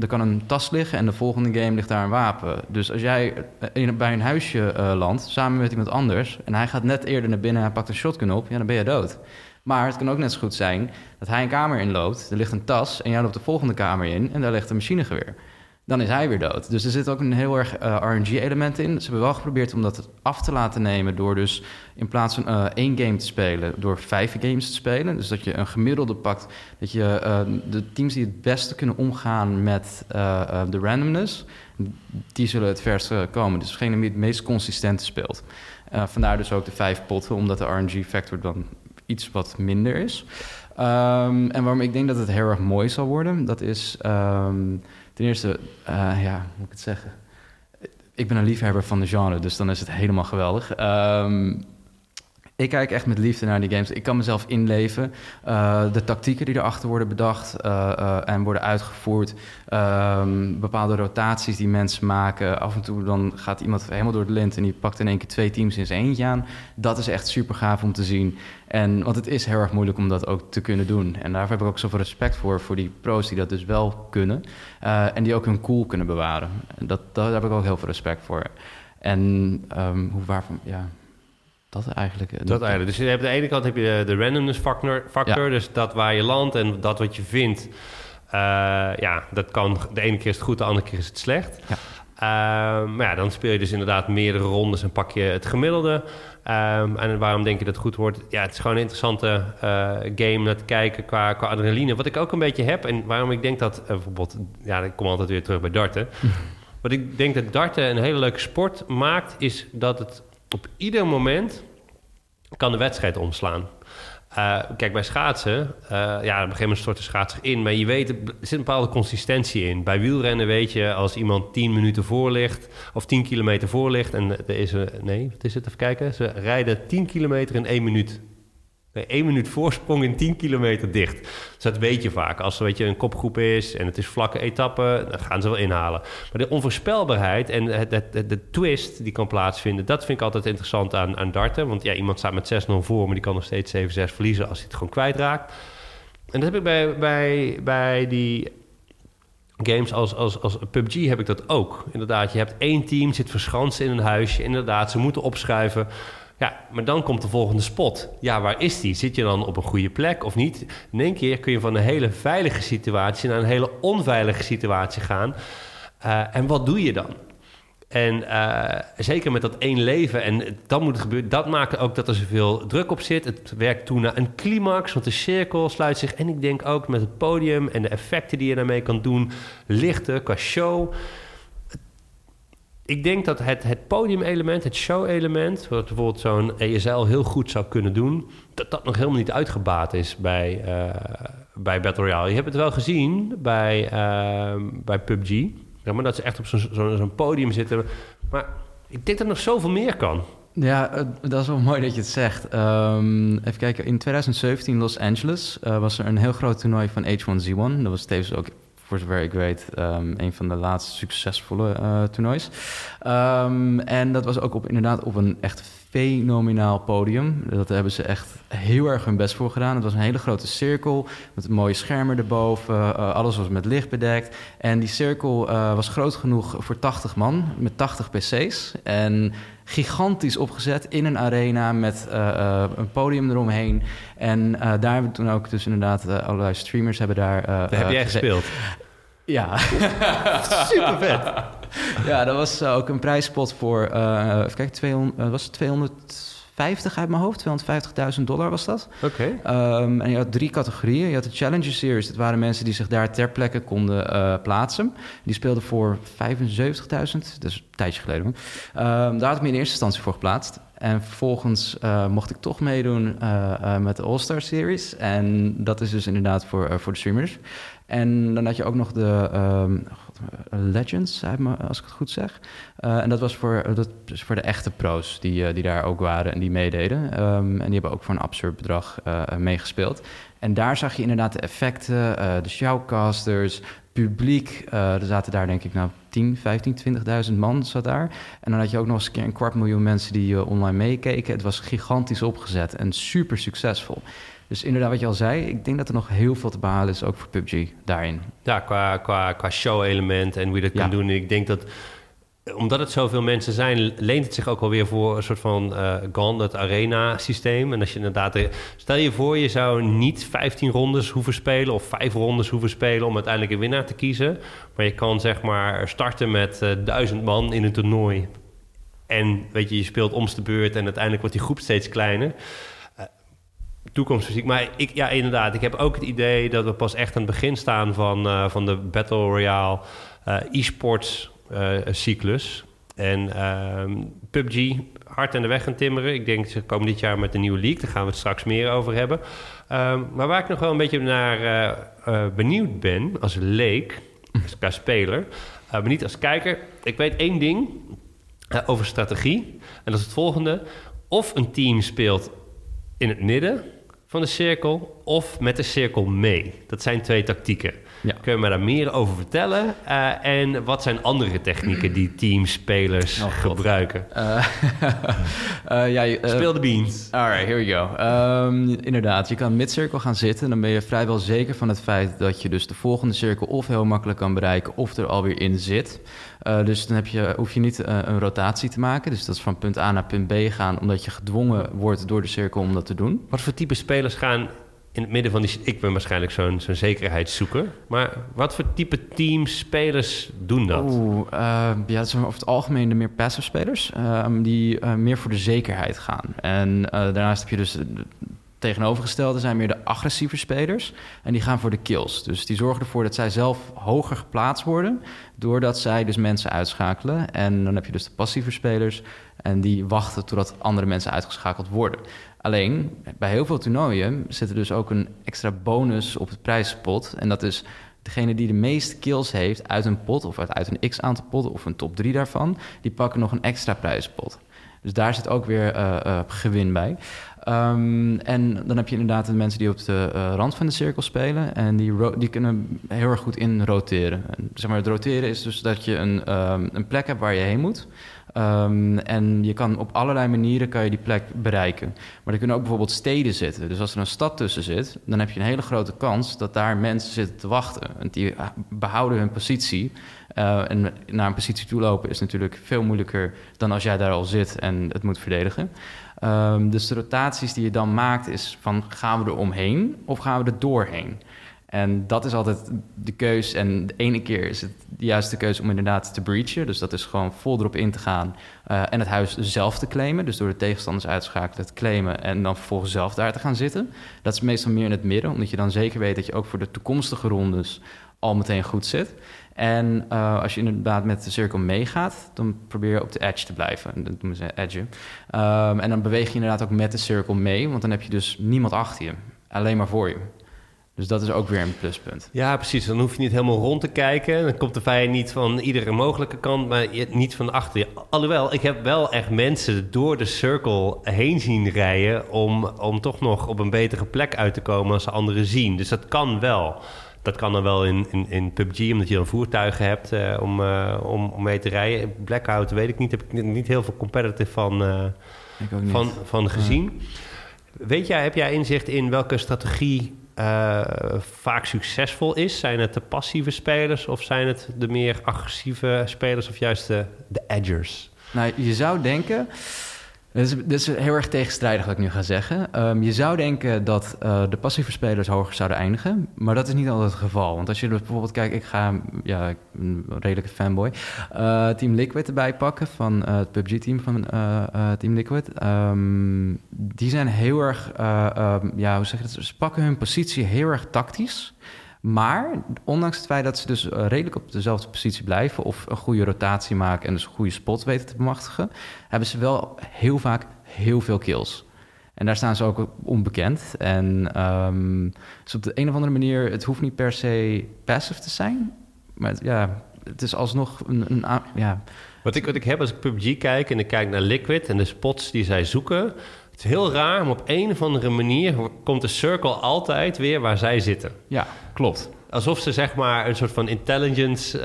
er kan een tas liggen en de volgende game ligt daar een wapen. Dus als jij in, bij een huisje uh, landt, samen met iemand anders... en hij gaat net eerder naar binnen en hij pakt een shotgun op... ja, dan ben je dood. Maar het kan ook net zo goed zijn dat hij een kamer inloopt, er ligt een tas en jij loopt de volgende kamer in en daar ligt een machinegeweer. Dan is hij weer dood. Dus er zit ook een heel erg eh, RNG-element in. Ze hebben wel geprobeerd om dat af te laten nemen door dus in plaats van uh, één game te spelen, door vijf games te spelen. Dus dat je een gemiddelde pakt, dat je uh, de teams die het beste kunnen omgaan met de randomness, die zullen het verst komen. Dus degene die het meest consistente speelt. vandaar dus ook de vijf potten, omdat de RNG-factor dan iets wat minder is. Um, en waarom ik denk dat het heel erg mooi zal worden, dat is um, ten eerste, uh, ja, hoe moet ik het zeggen? Ik ben een liefhebber van de genre, dus dan is het helemaal geweldig. Um, ik kijk echt met liefde naar die games. Ik kan mezelf inleven. Uh, de tactieken die erachter worden bedacht uh, uh, en worden uitgevoerd. Um, bepaalde rotaties die mensen maken. Af en toe dan gaat iemand helemaal door het lint en die pakt in één keer twee teams in zijn eentje aan. Dat is echt super gaaf om te zien. En, want het is heel erg moeilijk om dat ook te kunnen doen. En daarvoor heb ik ook zoveel respect voor, voor die pro's die dat dus wel kunnen. en die ook hun cool kunnen bewaren. Dat, daar heb ik ook heel veel respect voor. En um, hoe waarvan, ja, dat eigenlijk. Eh, dat eigenlijk. Dus je hebt, de ene kant heb je de, randomness factor, factor dus dat waar je landt en dat wat je vindt. Uh, ja, dat kan de ene keer is het goed, de andere keer is het slecht. Ja. Ehm, maar ja, dan speel je dus inderdaad meerdere rondes en pak je het gemiddelde. Ehm, en waarom denk je dat het goed wordt? Ja, het is gewoon een interessante uh, game naar te kijken qua, qua adrenaline. Wat ik ook een beetje heb en waarom ik denk dat uh, bijvoorbeeld... Ja, ik kom altijd weer terug bij darten. Wat ik denk dat darten een hele leuke sport maakt... is dat het op ieder moment kan de wedstrijd omslaan. Uh, kijk, bij schaatsen, uh, ja, op een gegeven moment stort de schaatser in. Maar je weet, er zit een bepaalde consistentie in. Bij wielrennen weet je, als iemand 10 minuten voor ligt... of 10 kilometer voor ligt... en er is een... Nee, wat is het? Even kijken. Ze rijden 10 kilometer in 1 minuut. Nee, 1 minuut voorsprong in 10 kilometer dicht. Dus dat weet je vaak. Als er weet je, een kopgroep is en het is vlakke etappe... dan gaan ze wel inhalen. Maar de onvoorspelbaarheid en het, de twist die kan plaatsvinden... dat vind ik altijd interessant aan, aan darten. Want ja, iemand staat met 6-0 voor... maar die kan nog steeds 7-6 verliezen als hij het gewoon kwijtraakt. En dat heb ik bij, bij, bij die games als, als, als PUBG heb ik dat ook. Inderdaad, je hebt één team, zit verschanst in een huisje. Inderdaad, ze moeten opschuiven. Ja, maar dan komt de volgende spot. Ja, waar is die? Zit je dan op een goede plek of niet? In één keer kun je van een hele veilige situatie naar een hele onveilige situatie gaan. Uh, en wat doe je dan? En uh, zeker met dat één leven, en dan moet gebeuren, dat maakt ook dat er zoveel druk op zit. Het werkt toe naar een climax, want de cirkel sluit zich. En ik denk ook met het podium en de effecten die je daarmee kan doen, lichten qua show ik denk dat het, het podiumelement, het show-element, wat bijvoorbeeld zo'n ESL heel goed zou kunnen doen, dat dat nog helemaal niet uitgebaat is bij, uh, bij Battle Royale. Je hebt het wel gezien bij, uh, bij PUBG, maar dat ze echt op zo'n zo, zo podium zitten. Maar ik denk dat er nog zoveel meer kan. Ja, dat is wel mooi dat je het zegt. Um, even kijken, in 2017 Los Angeles uh, was er een heel groot toernooi van H1Z1. Dat was tevens ook voor zover ik weet, um, een van de laatste succesvolle uh, toernoois. Um, en dat was ook op, inderdaad op een echt fenomenaal podium. Dat hebben ze echt heel erg hun best voor gedaan. Het was een hele grote cirkel met mooie schermen erboven. Uh, alles was met licht bedekt. En die cirkel uh, was groot genoeg voor 80 man met 80 PC's. En gigantisch opgezet in een arena met uh, een podium eromheen. En daar hebben we toen ook dus inderdaad allerlei streamers hebben daar... daar heb jij gespeeld? Ja. Super vet. ja, dat was ook een prijspot voor, even kijken, 200, was het 250 uit mijn hoofd, 250.000 dollar was dat. Oké. Okay. Um, en je had drie categorieën. Je had de Challenger Series, dat waren mensen die zich daar ter plekke konden uh, plaatsen. Die speelden voor 75.000, dus een tijdje geleden. Um, daar had ik me in eerste instantie voor geplaatst. En vervolgens uh, mocht ik toch meedoen uh, met de All-Star Series. En dat is dus inderdaad voor, voor de streamers. En dan had je ook nog de um, Legends, als ik het goed zeg. en dat was voor, dat is voor de echte pro's die, die daar ook waren en die meededen. Um, en die hebben ook voor een absurd bedrag meegespeeld. En daar zag je inderdaad de effecten, de shoutcasters, publiek. er zaten daar denk ik nou 10, 15, 20.000 man zat daar. En dan had je ook nog eens een keer een kwart miljoen mensen die online meekeken. Het was gigantisch opgezet en super succesvol. Dus inderdaad, wat je al zei, ik denk dat er nog heel veel te behalen is, ook voor PUBG daarin. Ja, qua, qua, qua show-element en je dat ja. kan doen. Ik denk dat omdat het zoveel mensen zijn, leent het zich ook alweer voor een soort van uh, Gauntlet Arena systeem. En als je inderdaad, stel je voor, je zou niet 15 rondes hoeven spelen of 5 rondes hoeven spelen om uiteindelijk een winnaar te kiezen. Maar je kan zeg maar starten met uh, duizend man in een toernooi. En weet je, je speelt omste de beurt en uiteindelijk wordt die groep steeds kleiner. Uh, toekomstmuziek. Maar ik, ja, inderdaad, ik heb ook het idee dat we pas echt aan het begin staan van, uh, van de Battle Royale e-sports uh, cyclus. En uh, PUBG hard aan de weg gaan timmeren. Ik denk ze komen dit jaar met een nieuwe league. Daar gaan we het straks meer over hebben. Um, maar waar ik nog wel een beetje naar uh, uh, benieuwd ben als leek, als speler, maar niet als kijker. Ik weet één ding over strategie. En dat is het volgende. Of een team speelt in het midden van de cirkel of met de cirkel mee. Dat zijn twee tactieken. Ja. Kun je me daar meer over vertellen? Uh, en wat zijn andere technieken die teamspelers oh, gebruiken? Uh, uh, ja, Speel de beans. Alright, here we go. Um, inderdaad, je kan midcirkel gaan zitten. Dan ben je vrijwel zeker van het feit dat je dus de volgende cirkel of heel makkelijk kan bereiken of er alweer in zit. dus dan heb je, hoef je niet een rotatie te maken. Dus dat is van punt A naar punt B gaan, omdat je gedwongen wordt door de cirkel om dat te doen. Wat voor type spelers gaan in het midden van die... Ik ben waarschijnlijk zo'n zo'n zekerheidszoeker. Maar wat voor type teams, spelers doen dat? Oeh, uh, ja, dat zijn over het algemeen de meer passive spelers. Ehm, die uh, meer voor de zekerheid gaan. En uh, daarnaast heb je dus... Tegenovergestelde zijn meer de agressieve spelers. En die gaan voor de kills. Dus die zorgen ervoor dat zij zelf hoger geplaatst worden. Doordat zij dus mensen uitschakelen. En dan heb je dus de passieve spelers. En die wachten totdat andere mensen uitgeschakeld worden. Alleen, bij heel veel toernooien zit er dus ook een extra bonus op het prijspot. En dat is degene die de meeste kills heeft uit een pot... of uit een x-aantal potten of een top 3 daarvan... die pakken nog een extra prijspot. Dus daar zit ook weer uh, uh, gewin bij. Um, en dan heb je inderdaad de mensen die op de uh, rand van de cirkel spelen. En die, die kunnen heel erg goed in roteren. En, zeg maar, het roteren is dus dat je een, um, een plek hebt waar je heen moet. Um, en je kan op allerlei manieren kan je die plek bereiken. Maar er kunnen ook bijvoorbeeld steden zitten. Dus als er een stad tussen zit, dan heb je een hele grote kans dat daar mensen zitten te wachten. En die behouden hun positie. Uh, en naar een positie toe lopen is natuurlijk veel moeilijker dan als jij daar al zit en het moet verdedigen. Dus de rotaties die je dan maakt is van gaan we er omheen of gaan we er doorheen? En dat is altijd de keus. En de ene keer is het de juiste keuze om inderdaad te breachen. Dus dat is gewoon vol erop in te gaan uh, en het huis zelf te claimen. Dus door de tegenstanders uit te schakelen, te claimen en dan vervolgens zelf daar te gaan zitten. Dat is meestal meer in het midden, omdat je dan zeker weet dat je ook voor de toekomstige rondes al meteen goed zit. En uh, als je inderdaad met de cirkel meegaat, dan probeer je op de edge te blijven. Dat noemen ze edge. Um, en dan beweeg je inderdaad ook met de cirkel mee, want dan heb je dus niemand achter je, alleen maar voor je. Dus dat is ook weer een pluspunt. Ja, precies. Dan hoef je niet helemaal rond te kijken. Dan komt de vijand niet van iedere mogelijke kant, maar niet van achter je. Alhoewel, ik heb wel echt mensen door de circle heen zien rijden... om, om toch nog op een betere plek uit te komen als ze anderen zien. Dus dat kan wel. Dat kan dan wel in, in, in PUBG, omdat je dan voertuigen hebt uh, om, uh, om, om mee te rijden. Blackout weet ik niet. Heb ik niet heel veel competitive van, uh, van, van gezien. Ja. Weet jij, heb jij inzicht in welke strategie vaak succesvol is? Zijn het de passieve spelers of zijn het de meer agressieve spelers of juist de, de edgers? Nou, je zou denken dit is, is, heel erg tegenstrijdig wat ik nu ga zeggen. Um, je zou denken dat uh, de passieve spelers hoger zouden eindigen, maar dat is niet altijd het geval. Want als je dus bijvoorbeeld kijkt, ik ga, ja, ik een redelijke fanboy, uh, Team Liquid erbij pakken van uh, het PUBG-team van Team Liquid. Um, die zijn heel erg, um, ja, hoe zeg je dat? Ze pakken hun positie heel erg tactisch. Maar ondanks het feit dat ze dus uh, redelijk op dezelfde positie blijven of een goede rotatie maken en dus een goede spot weten te bemachtigen, hebben ze wel heel vaak heel veel kills. En daar staan ze ook onbekend. En um, dus op de een of andere manier, het hoeft niet per se passive te zijn. Maar het, ja, het is alsnog een, een ja. Wat ik, wat ik heb als ik PUBG kijk en ik kijk naar Liquid en de spots die zij zoeken. Het is heel raar, maar op een of andere manier komt de circle altijd weer waar zij zitten. Ja, klopt. Alsof ze zeg maar een soort van intelligence uh,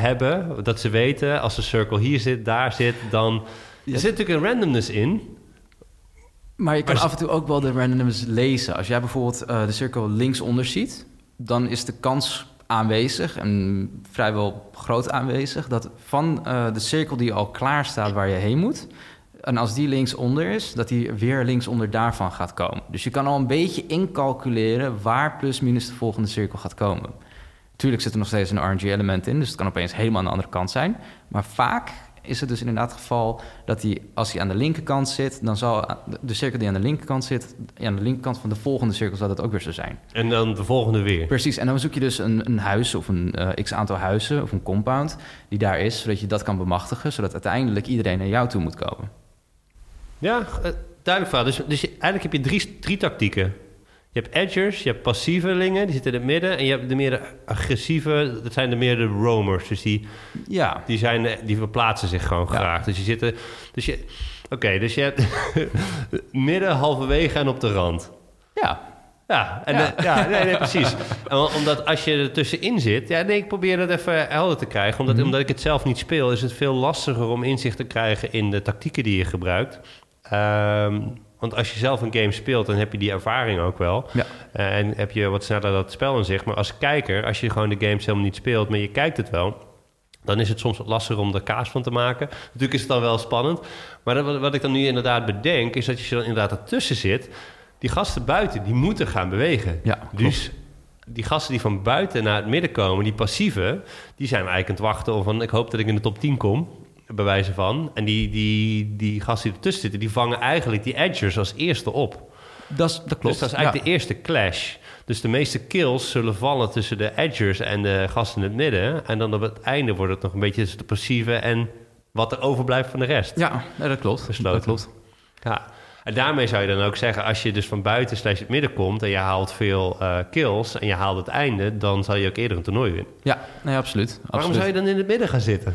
hebben. Dat ze weten, als de circle hier zit, daar zit, dan... Ja. Er zit natuurlijk een randomness in. Maar je kan af en toe ook wel de randomness lezen. Als jij bijvoorbeeld uh, de cirkel linksonder ziet... dan is de kans aanwezig, en vrijwel groot aanwezig... dat van uh, de cirkel die al klaar staat waar je heen moet... En als die linksonder is, dat die weer linksonder daarvan gaat komen. Dus je kan al een beetje incalculeren waar plus minus de volgende cirkel gaat komen. Tuurlijk zit er nog steeds een RNG-element in, dus het kan opeens helemaal aan de andere kant zijn. Maar vaak is het dus inderdaad het geval dat hij, als hij aan de linkerkant zit, dan zal de cirkel die aan de linkerkant zit, aan de linkerkant van de volgende cirkel zal dat ook weer zo zijn. En dan de volgende weer. Precies, en dan zoek je dus een, een huis of een uh, x aantal huizen of een compound die daar is, zodat je dat kan bemachtigen, zodat uiteindelijk iedereen naar jou toe moet komen. Ja, duidelijk verhaal. Dus, dus eigenlijk heb je drie, drie tactieken. Je hebt edgers, je hebt passievelingen, die zitten in het midden. En je hebt de meer agressieve, dat zijn de meer de roamers. Dus die, ja. die, zijn, die verplaatsen zich gewoon ja. graag. Dus je zit Dus je, Oké, okay, dus je hebt midden, halverwege en op de rand. Ja. Ja, en ja. De, ja nee, nee, precies. omdat als je er tussenin zit... Ja, nee, ik probeer dat even helder te krijgen. Omdat, mm -hmm. omdat ik het zelf niet speel... is het veel lastiger om inzicht te krijgen... in de tactieken die je gebruikt. Um, want als je zelf een game speelt, dan heb je die ervaring ook wel. Ja. Uh, en heb je wat sneller dat spel in zich. Maar als kijker, als je gewoon de games helemaal niet speelt, maar je kijkt het wel, dan is het soms wat lastiger om er kaas van te maken. Natuurlijk is het dan wel spannend. Maar wat, wat ik dan nu inderdaad bedenk, is dat je dan inderdaad ertussen zit. die gasten buiten, die moeten gaan bewegen. Ja, dus die gasten die van buiten naar het midden komen, die passieve, die zijn eigenlijk aan het wachten van ik hoop dat ik in de top 10 kom, bij wijze van. En die, die, die gasten die ertussen zitten, die vangen eigenlijk die edgers als eerste op. Dat, is, dat klopt. Dus dat is eigenlijk de eerste clash. Dus de meeste kills zullen vallen tussen de edgers en de gasten in het midden. En dan op het einde wordt het nog een beetje de passieve en wat er overblijft van de rest. Ja, dat klopt. Besloten. Dat klopt. Ja. En daarmee zou je dan ook zeggen, als je dus van buiten slash het midden komt en je haalt veel uh, kills en je haalt het einde, dan zal je ook eerder een toernooi winnen. Ja, nee, absoluut. Waarom absoluut. zou je dan in het midden gaan zitten?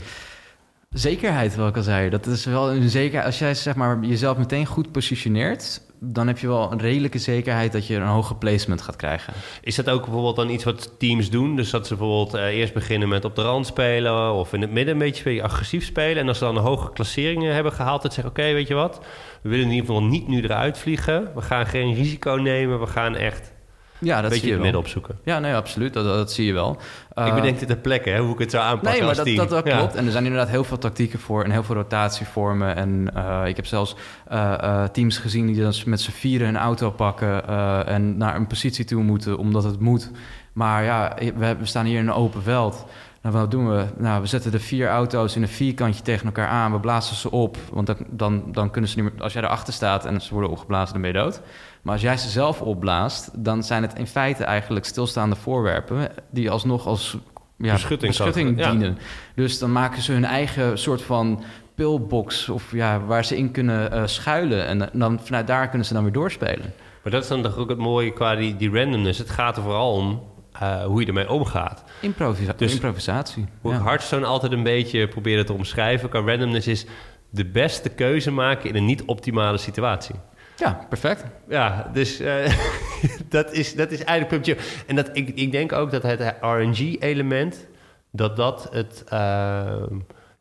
Zekerheid, wat ik al zei. Dat is wel een zekerheid. Als jij zeg maar, jezelf meteen goed positioneert, dan heb je wel een redelijke zekerheid dat je een hoge placement gaat krijgen. Is dat ook bijvoorbeeld dan iets wat teams doen? Dus dat ze bijvoorbeeld uh, eerst beginnen met op de rand spelen of in het midden een beetje agressief spelen. En als ze dan een hoge klasseringen hebben gehaald, dat zeggen: Oké, weet je wat, we willen in ieder geval niet nu eruit vliegen. We gaan geen risico nemen. We gaan echt ja, dat beetje zie je midden opzoeken. Ja, nee, absoluut. Dat, dat zie je wel. ik Uh, bedenk dit ter plekke, hè, hoe ik het zou aanpakken Nee, maar als dat, team. dat, dat Ja. klopt. En er zijn inderdaad heel veel tactieken voor en heel veel rotatievormen. En eh, ik heb zelfs eh, eh, teams gezien die dan met z'n vieren een auto pakken eh, en naar een positie toe moeten, omdat het moet. Maar ja, we, we staan hier in een open veld. Nou, wat doen we? Nou, we zetten de vier auto's in een vierkantje tegen elkaar aan. We blazen ze op. Want dan, dan, dan kunnen ze niet meer... Als jij erachter staat en ze worden opgeblazen, dan ben je dood. Maar als jij ze zelf opblaast... dan zijn het in feite eigenlijk stilstaande voorwerpen... die alsnog als ja, Beschutting beschutting kan- ja. dienen. Dus dan maken ze hun eigen soort van pillbox... of ja, waar ze in kunnen eh, schuilen. En dan vanuit daar kunnen ze dan weer doorspelen. Maar dat is dan toch ook het mooie qua die, die randomness. Het gaat er vooral om eh, hoe je ermee omgaat. Improvisa Dus improvisatie. Hoe ja. ik Hearthstone altijd een beetje probeerde te omschrijven qua randomness is de beste keuze maken in een niet-optimale situatie. ja, perfect. Ja, dus eh, dat, is, dat is eigenlijk PUBG. En dat, ik, ik denk ook dat het RNG-element, dat dat het eh,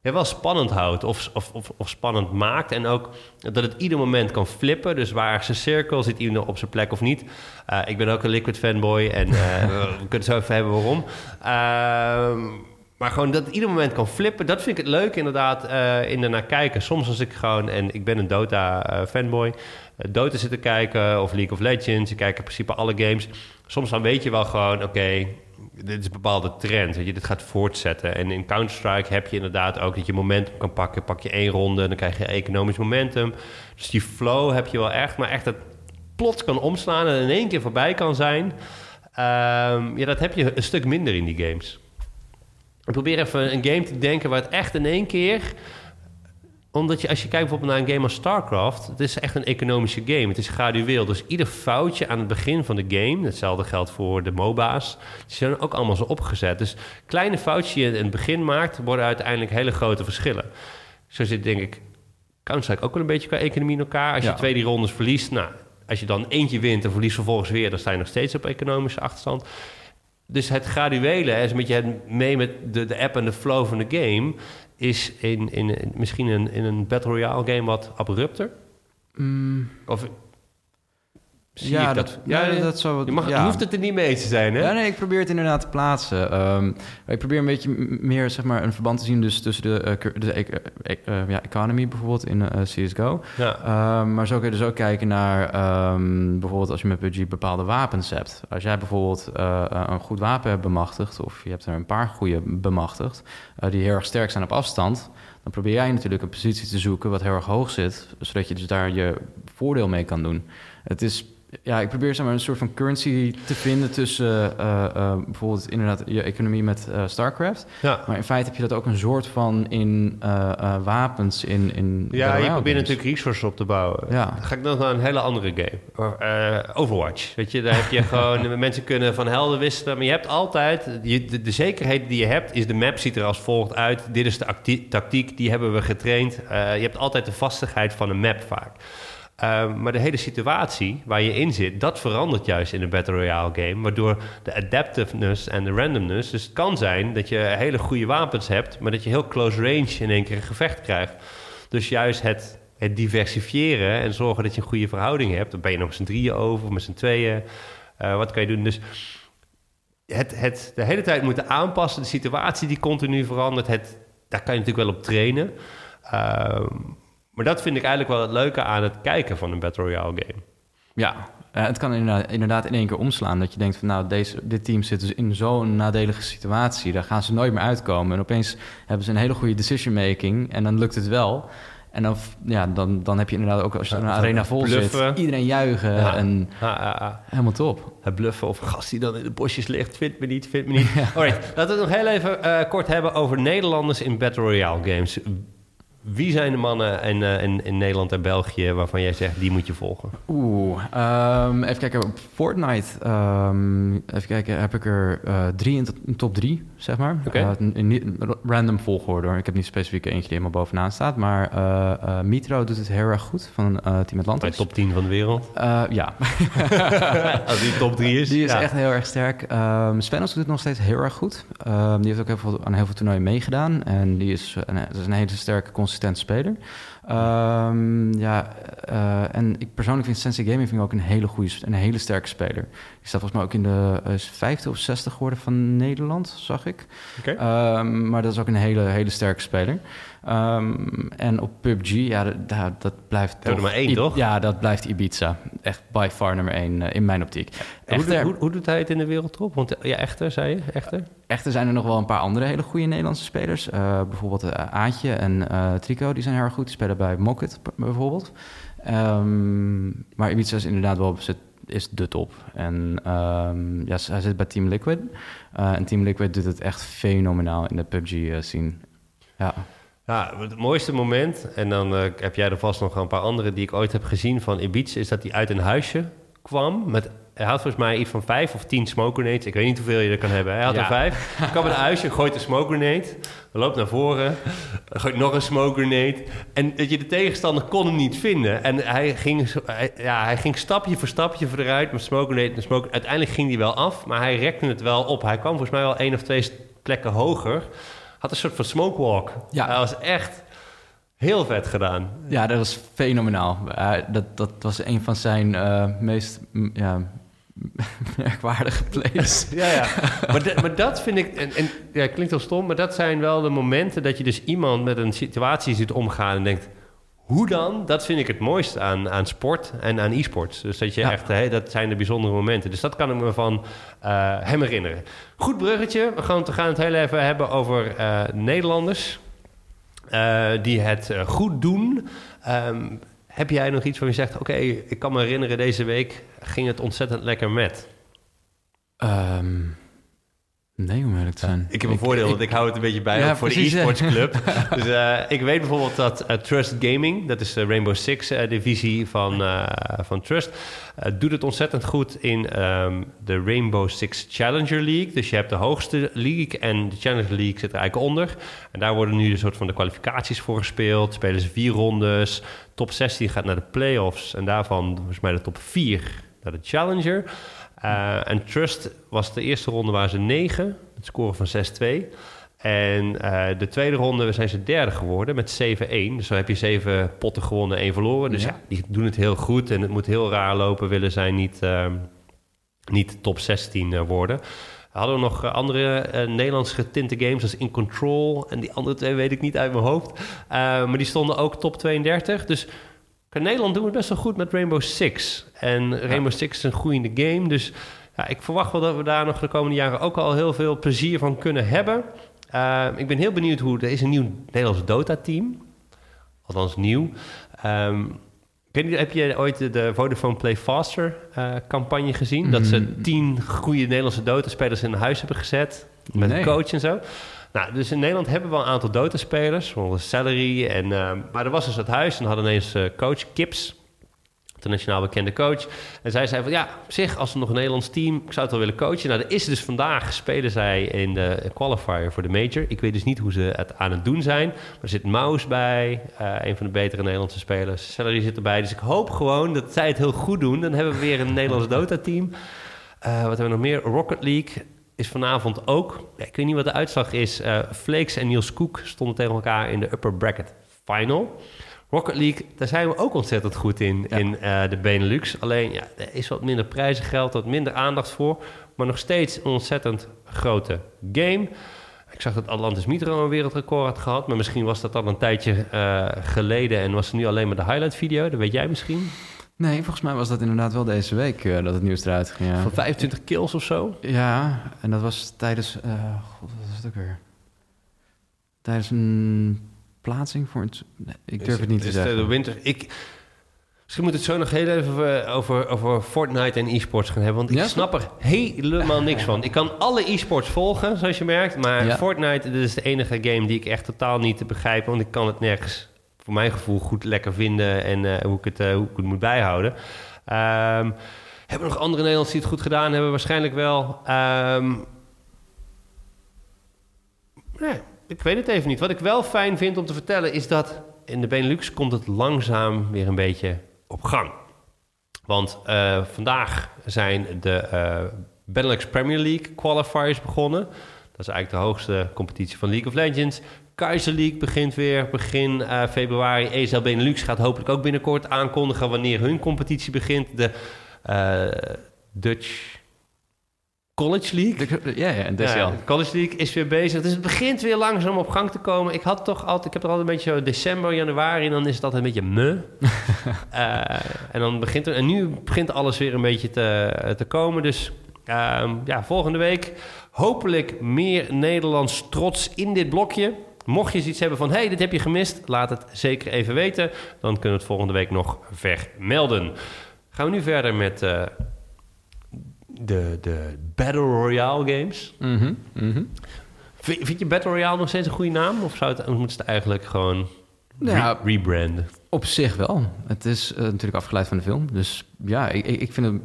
ja, wel spannend houdt of, of, of, of spannend maakt. En ook dat het ieder moment kan flippen. Dus waar zijn cirkel zit iemand op zijn plek of niet. Eh, ik ben ook een Liquid fanboy en eh, we kunnen het zo even hebben waarom. Ehm, maar gewoon dat het ieder moment kan flippen, dat vind ik het leuk inderdaad eh in ernaar kijken. Soms als ik gewoon, en ik ben een Dota-fanboy, Dota zitten kijken of League of Legends. Ik kijk in principe alle games. Soms dan weet je wel gewoon, oké, dit is een bepaalde trend. Weet je, dit gaat voortzetten. En in Counter-Strike heb je inderdaad ook dat je momentum kan pakken. Pak je één ronde, dan krijg je economisch momentum. Dus die flow heb je wel echt, maar echt dat plots kan omslaan en in één keer voorbij kan zijn. Ehm, ja, dat heb je een stuk minder in die games. Ik probeer even een game te denken waar het echt in één keer omdat je, als je kijkt bijvoorbeeld naar een game als StarCraft, het is echt een economische game. Het is gradueel. Dus ieder foutje aan het begin van de game, hetzelfde geldt voor de MOBA's, die zijn ook allemaal zo opgezet. Dus kleine foutjes die je in het begin maakt, worden uiteindelijk hele grote verschillen. Zo zit denk ik Counter-Strike ook wel een beetje qua economie in elkaar. Als je Ja. twee die rondes verliest, nou, als je dan eentje wint en verliest vervolgens weer, dan sta je nog steeds op economische achterstand. Dus het graduele, hè, is een beetje het mee met de, de app en de flow van de game, is in, in, in- misschien in, in een Battle Royale game wat abrupter. Mm, Of zie ja, ik dat, ja, dat zou je, mag, ja. je hoeft het er niet mee eens te zijn, hè? Ja, nee, ik probeer het inderdaad te plaatsen. Ehm, ik probeer een beetje meer zeg maar, een verband te zien dus tussen de, eh, de e- eh, eh, ja, economy bijvoorbeeld in eh, CSGO. Ja. Ehm, maar zo kun je dus ook kijken naar ehm, bijvoorbeeld als je met PUBG bepaalde wapens hebt. Als jij bijvoorbeeld een goed wapen hebt bemachtigd, of je hebt er een paar goede bemachtigd, die heel erg sterk zijn op afstand, dan probeer jij natuurlijk een positie te zoeken wat heel erg hoog zit, zodat je dus daar je voordeel mee kan doen. Het is ja, ik probeer zeg maar, een soort van currency te vinden tussen eh, eh, bijvoorbeeld inderdaad je economie met eh, StarCraft. ja. Maar in feite heb je dat ook een soort van in eh, eh, wapens, in, in Ja, je probeert natuurlijk resources op te bouwen. Ja. Dan ga ik nog naar een hele andere game. Eh, Overwatch. Weet je, daar heb je gewoon... mensen kunnen van helden wisselen. Maar je hebt altijd... Je, de, de zekerheid die je hebt is... De map ziet er als volgt uit. Dit is de acti- tactiek. Die hebben we getraind. Eh, je hebt altijd de vastigheid van een map vaak. Ehm, maar de hele situatie waar je in zit, dat verandert juist in een Battle Royale game. Waardoor de adaptiveness en de randomness. Dus het kan zijn dat je hele goede wapens hebt, maar dat je heel close range in één keer een gevecht krijgt. Dus juist het, het diversifiëren en zorgen dat je een goede verhouding hebt. Dan ben je nog met z'n drieën over, met z'n tweeën. Eh, wat kan je doen? Dus het, het de hele tijd moeten aanpassen, de situatie die continu verandert, het, daar kan je natuurlijk wel op trainen. Ehm, maar dat vind ik eigenlijk wel het leuke aan het kijken van een Battle Royale game. Ja, Ja, het kan inderdaad, inderdaad in één keer omslaan. Dat je denkt van nou, deze, dit team zit dus in zo'n nadelige situatie. Daar gaan ze nooit meer uitkomen. En opeens hebben ze een hele goede decision making. En dan lukt het wel. En dan, ja, dan, dan heb je inderdaad ook als je een arena vol Bluffen. zit, iedereen juichen Ja. en helemaal top. Het bluffen of gast die dan in de bosjes ligt. Vindt me niet, vindt me niet. Alright, laten we het nog heel even eh, kort hebben over Nederlanders in Battle Royale games. Wie zijn de mannen in, eh, in, in Nederland en België waarvan jij zegt, die moet je volgen? Oeh, ehm, even kijken. Op Fortnite, ehm, even kijken, heb ik er eh, drie in top drie, zeg maar. Oké. Eh, in random volgorde hoor. Ik heb niet specifiek eentje die helemaal bovenaan staat. Maar eh, Mitro doet het heel erg goed van Team Bij Atlantis. top 10 van de wereld. Ja, Als die top 3 is. die is ja. echt heel erg sterk. Ehm Svenos doet het nog steeds heel erg goed. Die heeft ook heel veel, aan heel veel toernooien meegedaan. En die is, een, dat is een hele sterke, consistente speler. Ehm, ja, eh, en ik persoonlijk vind Sensei Gaming vind ik ook een hele goede, een hele sterke speler. Die staat volgens mij ook in de uh, vijfde of zesde geworden van Nederland, zag ik. Ehm, maar dat is ook een hele, hele sterke speler. Ehm, en op PUBG, ja, dat, dat- blijft Nummer toch... één, I- toch? Ja, dat blijft Ibiza. Echt by far nummer één eh, in mijn optiek. Hoe, Echter, hoe, hoe doet hij het in de wereldtop? Want eh, ja, echter, zei je? Echter? echter zijn er nog wel een paar andere hele goede Nederlandse spelers. Eh, bijvoorbeeld Aatje en Trico, die zijn heel erg goed. Die spelen bij Mocket bijvoorbeeld. Ehm, maar Ibiza is inderdaad wel zit- is de top. En ehm, ja, hij zit bij Team Liquid. En Team Liquid doet het echt fenomenaal in de PUBG-scene. ja. Ja, het mooiste moment, en dan eh, heb jij er vast nog een paar andere die ik ooit heb gezien van Ibiza, is dat hij uit een huisje kwam met... Hij had volgens mij iets van vijf of tien smoke grenades. Ik weet niet hoeveel je er kan hebben. Hij had Ja. er vijf. Kwam in een huisje, gooit een smoke grenade. Loopt naar voren. Gooit nog een smoke grenade. En dat je de tegenstander kon hem niet vinden. En hij ging, hij, ja, hij ging stapje voor stapje vooruit met smoke grenade en smoke. Uiteindelijk ging hij wel af, maar hij rekte het wel op. Hij kwam volgens mij wel één of twee plekken hoger. Had een soort van smoke walk. Ja. Hij was echt heel vet gedaan. Ja, dat was fenomenaal. Eh, dat, dat was een van zijn eh, meest ja, merkwaardige plays. Ja, ja. maar, dat- maar dat vind ik... En, en, ja, klinkt heel stom, maar dat zijn wel de momenten... dat je dus iemand met een situatie ziet omgaan en denkt... Hoe dan? Dat vind ik het mooiste aan, aan sport en aan e-sports. Dus dat je Ja. echt, hè, dat zijn de bijzondere momenten. Dus dat kan ik me van eh, hem herinneren. Goed bruggetje. We gaan, we gaan het heel even hebben over eh, Nederlanders eh, die het goed doen. Ehm, heb jij nog iets waar je zegt: Oké, ik kan me herinneren, deze week ging het ontzettend lekker met? Ehm, nee, om eerlijk te zijn. Ik heb een voordeel, want ik hou het een beetje bij Ja, voor precies, de e-sports club. dus eh, ik weet bijvoorbeeld dat eh, Trust Gaming, dat is de Rainbow Six eh, divisie van, eh, van Trust, eh, doet het ontzettend goed in ehm, de Rainbow Six Challenger League. Dus je hebt de hoogste league en de Challenger League zit er eigenlijk onder. En daar worden nu een soort van de kwalificaties voor gespeeld. Spelen ze vier rondes. Top 16 gaat naar de playoffs en daarvan volgens mij de top 4 naar de Challenger. Eh, en Trust was de eerste ronde waar ze 9, met score van 6-2. En eh, de tweede ronde zijn ze derde geworden met 7-1. Dus dan heb je zeven potten gewonnen, één verloren. Dus ja. Ja. die doen het heel goed. En het moet heel raar lopen, willen zij niet, ehm, niet top 16 eh, worden. Hadden we nog andere Nederlands getinte games als In Control. En die andere twee weet ik niet uit mijn hoofd. Maar die stonden ook top 32. Dus in Nederland doen we het best wel goed met Rainbow Six. En Rainbow Six is een groeiende game. Dus ja, ik verwacht wel dat we daar nog de komende jaren ook al heel veel plezier van kunnen hebben. Uh, ik ben heel benieuwd hoe... Er is een nieuw Nederlands Dota-team. Althans nieuw. Um, ik niet, heb je ooit de, de Vodafone Play Faster uh, campagne gezien? Mm. Dat ze tien goede Nederlandse Dota-spelers in huis hebben gezet. Met nee. een coach en zo. Nou, dus in Nederland hebben we een aantal Dota-spelers. Zoals Celery. En, uh, maar er was dus het huis en hadden ineens uh, coach Kips internationaal bekende coach. En zij zei van ja, op zich, als we nog een Nederlands team, ik zou het wel willen coachen. Nou, dat is dus vandaag spelen zij in de qualifier voor de major. Ik weet dus niet hoe ze het aan het doen zijn. Maar er zit Maus bij, uh, een van de betere Nederlandse spelers. Celery zit erbij. Dus ik hoop gewoon dat zij het heel goed doen. Dan hebben we weer een Nederlands Dota-team. Uh, wat hebben we nog meer? Rocket League is vanavond ook. Ik weet niet wat de uitslag is. Uh, Flakes en Niels Koek stonden tegen elkaar in de upper bracket final. Rocket League, daar zijn we ook ontzettend goed in, ja. in uh, de Benelux. Alleen, ja, er is wat minder prijzengeld, wat minder aandacht voor. Maar nog steeds een ontzettend grote game. Ik zag dat Atlantis Mitro een wereldrecord had gehad. Maar misschien was dat al een tijdje uh, geleden... en was het nu alleen maar de highlight video. Dat weet jij misschien. Nee, volgens mij was dat inderdaad wel deze week uh, dat het nieuws eruit ging. Ja. Van 25 kills of zo? Ja, en dat was tijdens... Uh, God, wat was het ook weer? Tijdens een plaatsing voor het... Nee, ik durf het, niet te zeggen. De winter... Ik, Misschien moet het zo nog heel even eh, over, over Fortnite en e-sports gaan hebben. Want ik snap er helemaal niks van. Ik kan alle e-sports volgen, zoals je merkt. Maar Fortnite dat is de enige game die ik echt totaal niet te begrijpen. Want ik kan het nergens, voor mijn gevoel, goed lekker vinden. En uh, hoe, ik het, uh, hoe ik het moet bijhouden. Um, hebben nog andere Nederlanders die het goed gedaan hebben? Waarschijnlijk wel. Nee, ik weet het even niet. Wat ik wel fijn vind om te vertellen is dat in de Benelux komt het langzaam weer een beetje op gang. Want uh, vandaag zijn de uh, Benelux Premier League qualifiers begonnen. Dat is eigenlijk de hoogste competitie van League of Legends. Kaiser League begint weer begin uh, februari. ESL Benelux gaat hopelijk ook binnenkort aankondigen wanneer hun competitie begint. De Dutch College League. ja, ja, en ja, College League is weer bezig. Dus het begint weer langzaam op gang te komen. Ik had toch altijd, ik heb er altijd een beetje zo december, januari, en dan is het altijd een beetje me. uh, en dan begint er, en nu begint alles weer een beetje te, te komen. Dus uh, ja, volgende week hopelijk meer Nederlands trots in dit blokje. Mocht je iets hebben van, hey, dit heb je gemist, laat het zeker even weten. Dan kunnen we het volgende week nog vermelden. Gaan we nu verder met... Uh, de, de Battle Royale games. Mm -hmm, Vind, je Battle Royale nog steeds een goede naam? Of zou het, moeten ze het eigenlijk gewoon ja, rebranden? Op zich wel. Het is uh, natuurlijk afgeleid van de film. Dus ja, ik, ik vind het...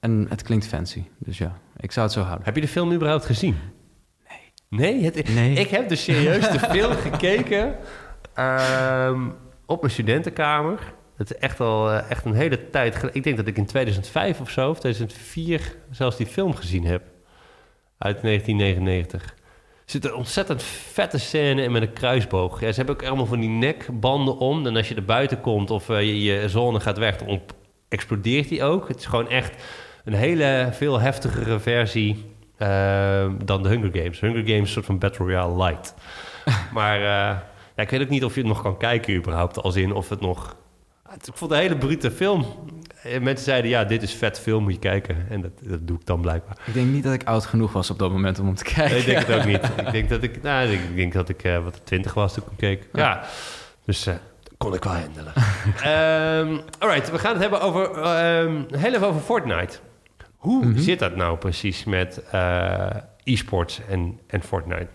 En het klinkt fancy. Dus ja, ik zou het zo houden. Heb je de film überhaupt gezien? Nee. Nee? Het, nee. Ik heb dus serieus de film gekeken... Um, op mijn studentenkamer. Het is echt al eh, echt een hele tijd geleden. Ik denk dat ik in 2005 of zo, of 2004, zelfs die film gezien heb. Uit 1999. Er zit een ontzettend vette scène in met een kruisboog. Ja, ze hebben ook allemaal van die nekbanden om. En als je er buiten komt of uh, je, je, zone gaat weg, dan explodeert die ook. Het is gewoon echt een hele veel heftigere versie dan de Hunger Games. Hunger Games is een soort van Battle Royale light. maar uh, ja, ik weet ook niet of je het nog kan kijken überhaupt. Als in of het nog ik vond het een hele brute film. Mensen zeiden, ja, dit is vet film, moet je kijken. En dat, dat doe ik dan blijkbaar. Ik denk niet dat ik oud genoeg was op dat moment om hem te kijken. Nee, ik denk het ook niet. Ik denk dat ik, nou, ik denk dat ik uh, wat twintig was toen ik keek. Ja, dus uh, kon ik wel handelen. um, alright, we gaan het hebben over, um, heel even over Fortnite. Hoe mm -hmm. zit dat nou precies met uh, e-sports en, en Fortnite?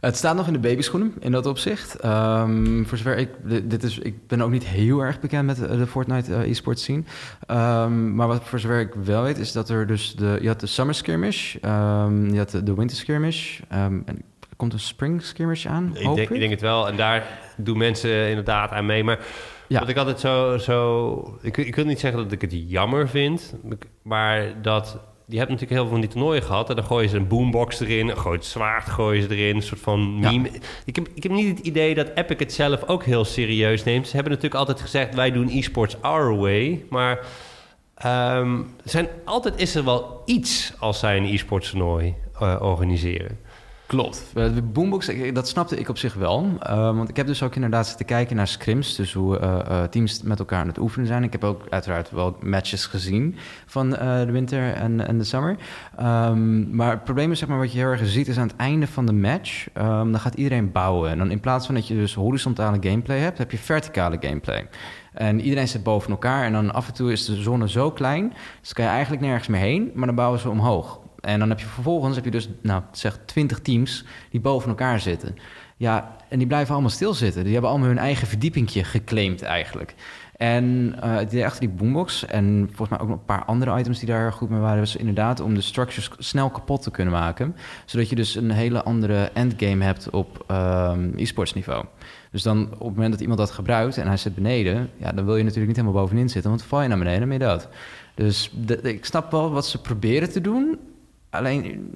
Het staat nog in de babyschoenen in dat opzicht. Um, voor zover ik, dit is, ik ben ook niet heel erg bekend met de Fortnite uh, e-sports scene. Um, maar wat voor zover ik wel weet, is dat er dus de, je had de Summer Skirmish, um, je had de, de Winter Skirmish. en er komt een Spring Skirmish aan. Ik denk, ik denk, het wel. En daar doen mensen inderdaad aan mee. Maar ja. wat ik altijd zo. zo ik, ik wil niet zeggen dat ik het jammer vind, maar dat je hebt natuurlijk heel veel van die toernooien gehad. En dan gooien ze een boombox erin, gooit zwaard gooien ze erin. Een soort van meme. Ik, heb, ik heb niet het idee dat Epic het zelf ook heel serieus neemt. Ze hebben natuurlijk altijd gezegd, wij doen e-sports our way. Maar um, zijn, altijd is er wel iets als zij een e-sports toernooi uh, organiseren. Klopt. Boombox, dat snapte ik op zich wel. Uh, want ik heb dus ook inderdaad zitten kijken naar scrims. Dus hoe uh, uh, teams met elkaar aan het oefenen zijn. Ik heb ook uiteraard wel matches gezien van de winter en, en de summer. Um, maar het probleem is, zeg maar, wat je heel erg ziet, is aan het einde van de match. Um, dan gaat iedereen bouwen. En dan in plaats van dat je dus horizontale gameplay hebt, heb je verticale gameplay. En iedereen zit boven elkaar. En dan af en toe is de zone zo klein. Dus kan je eigenlijk nergens meer heen. Maar dan bouwen ze omhoog. En dan heb je vervolgens heb je dus, nou, zeg 20 teams die boven elkaar zitten. Ja, en die blijven allemaal stilzitten. Die hebben allemaal hun eigen verdiepingje geclaimd eigenlijk. En uh, die achter die boombox en volgens mij ook nog een paar andere items die daar goed mee waren, was inderdaad om de structures snel kapot te kunnen maken. Zodat je dus een hele andere endgame hebt op um, e-sports niveau. Dus dan op het moment dat iemand dat gebruikt en hij zit beneden, ja, dan wil je natuurlijk niet helemaal bovenin zitten, want val je naar beneden en ben dood. Dus ik snap wel wat ze proberen te doen. Alleen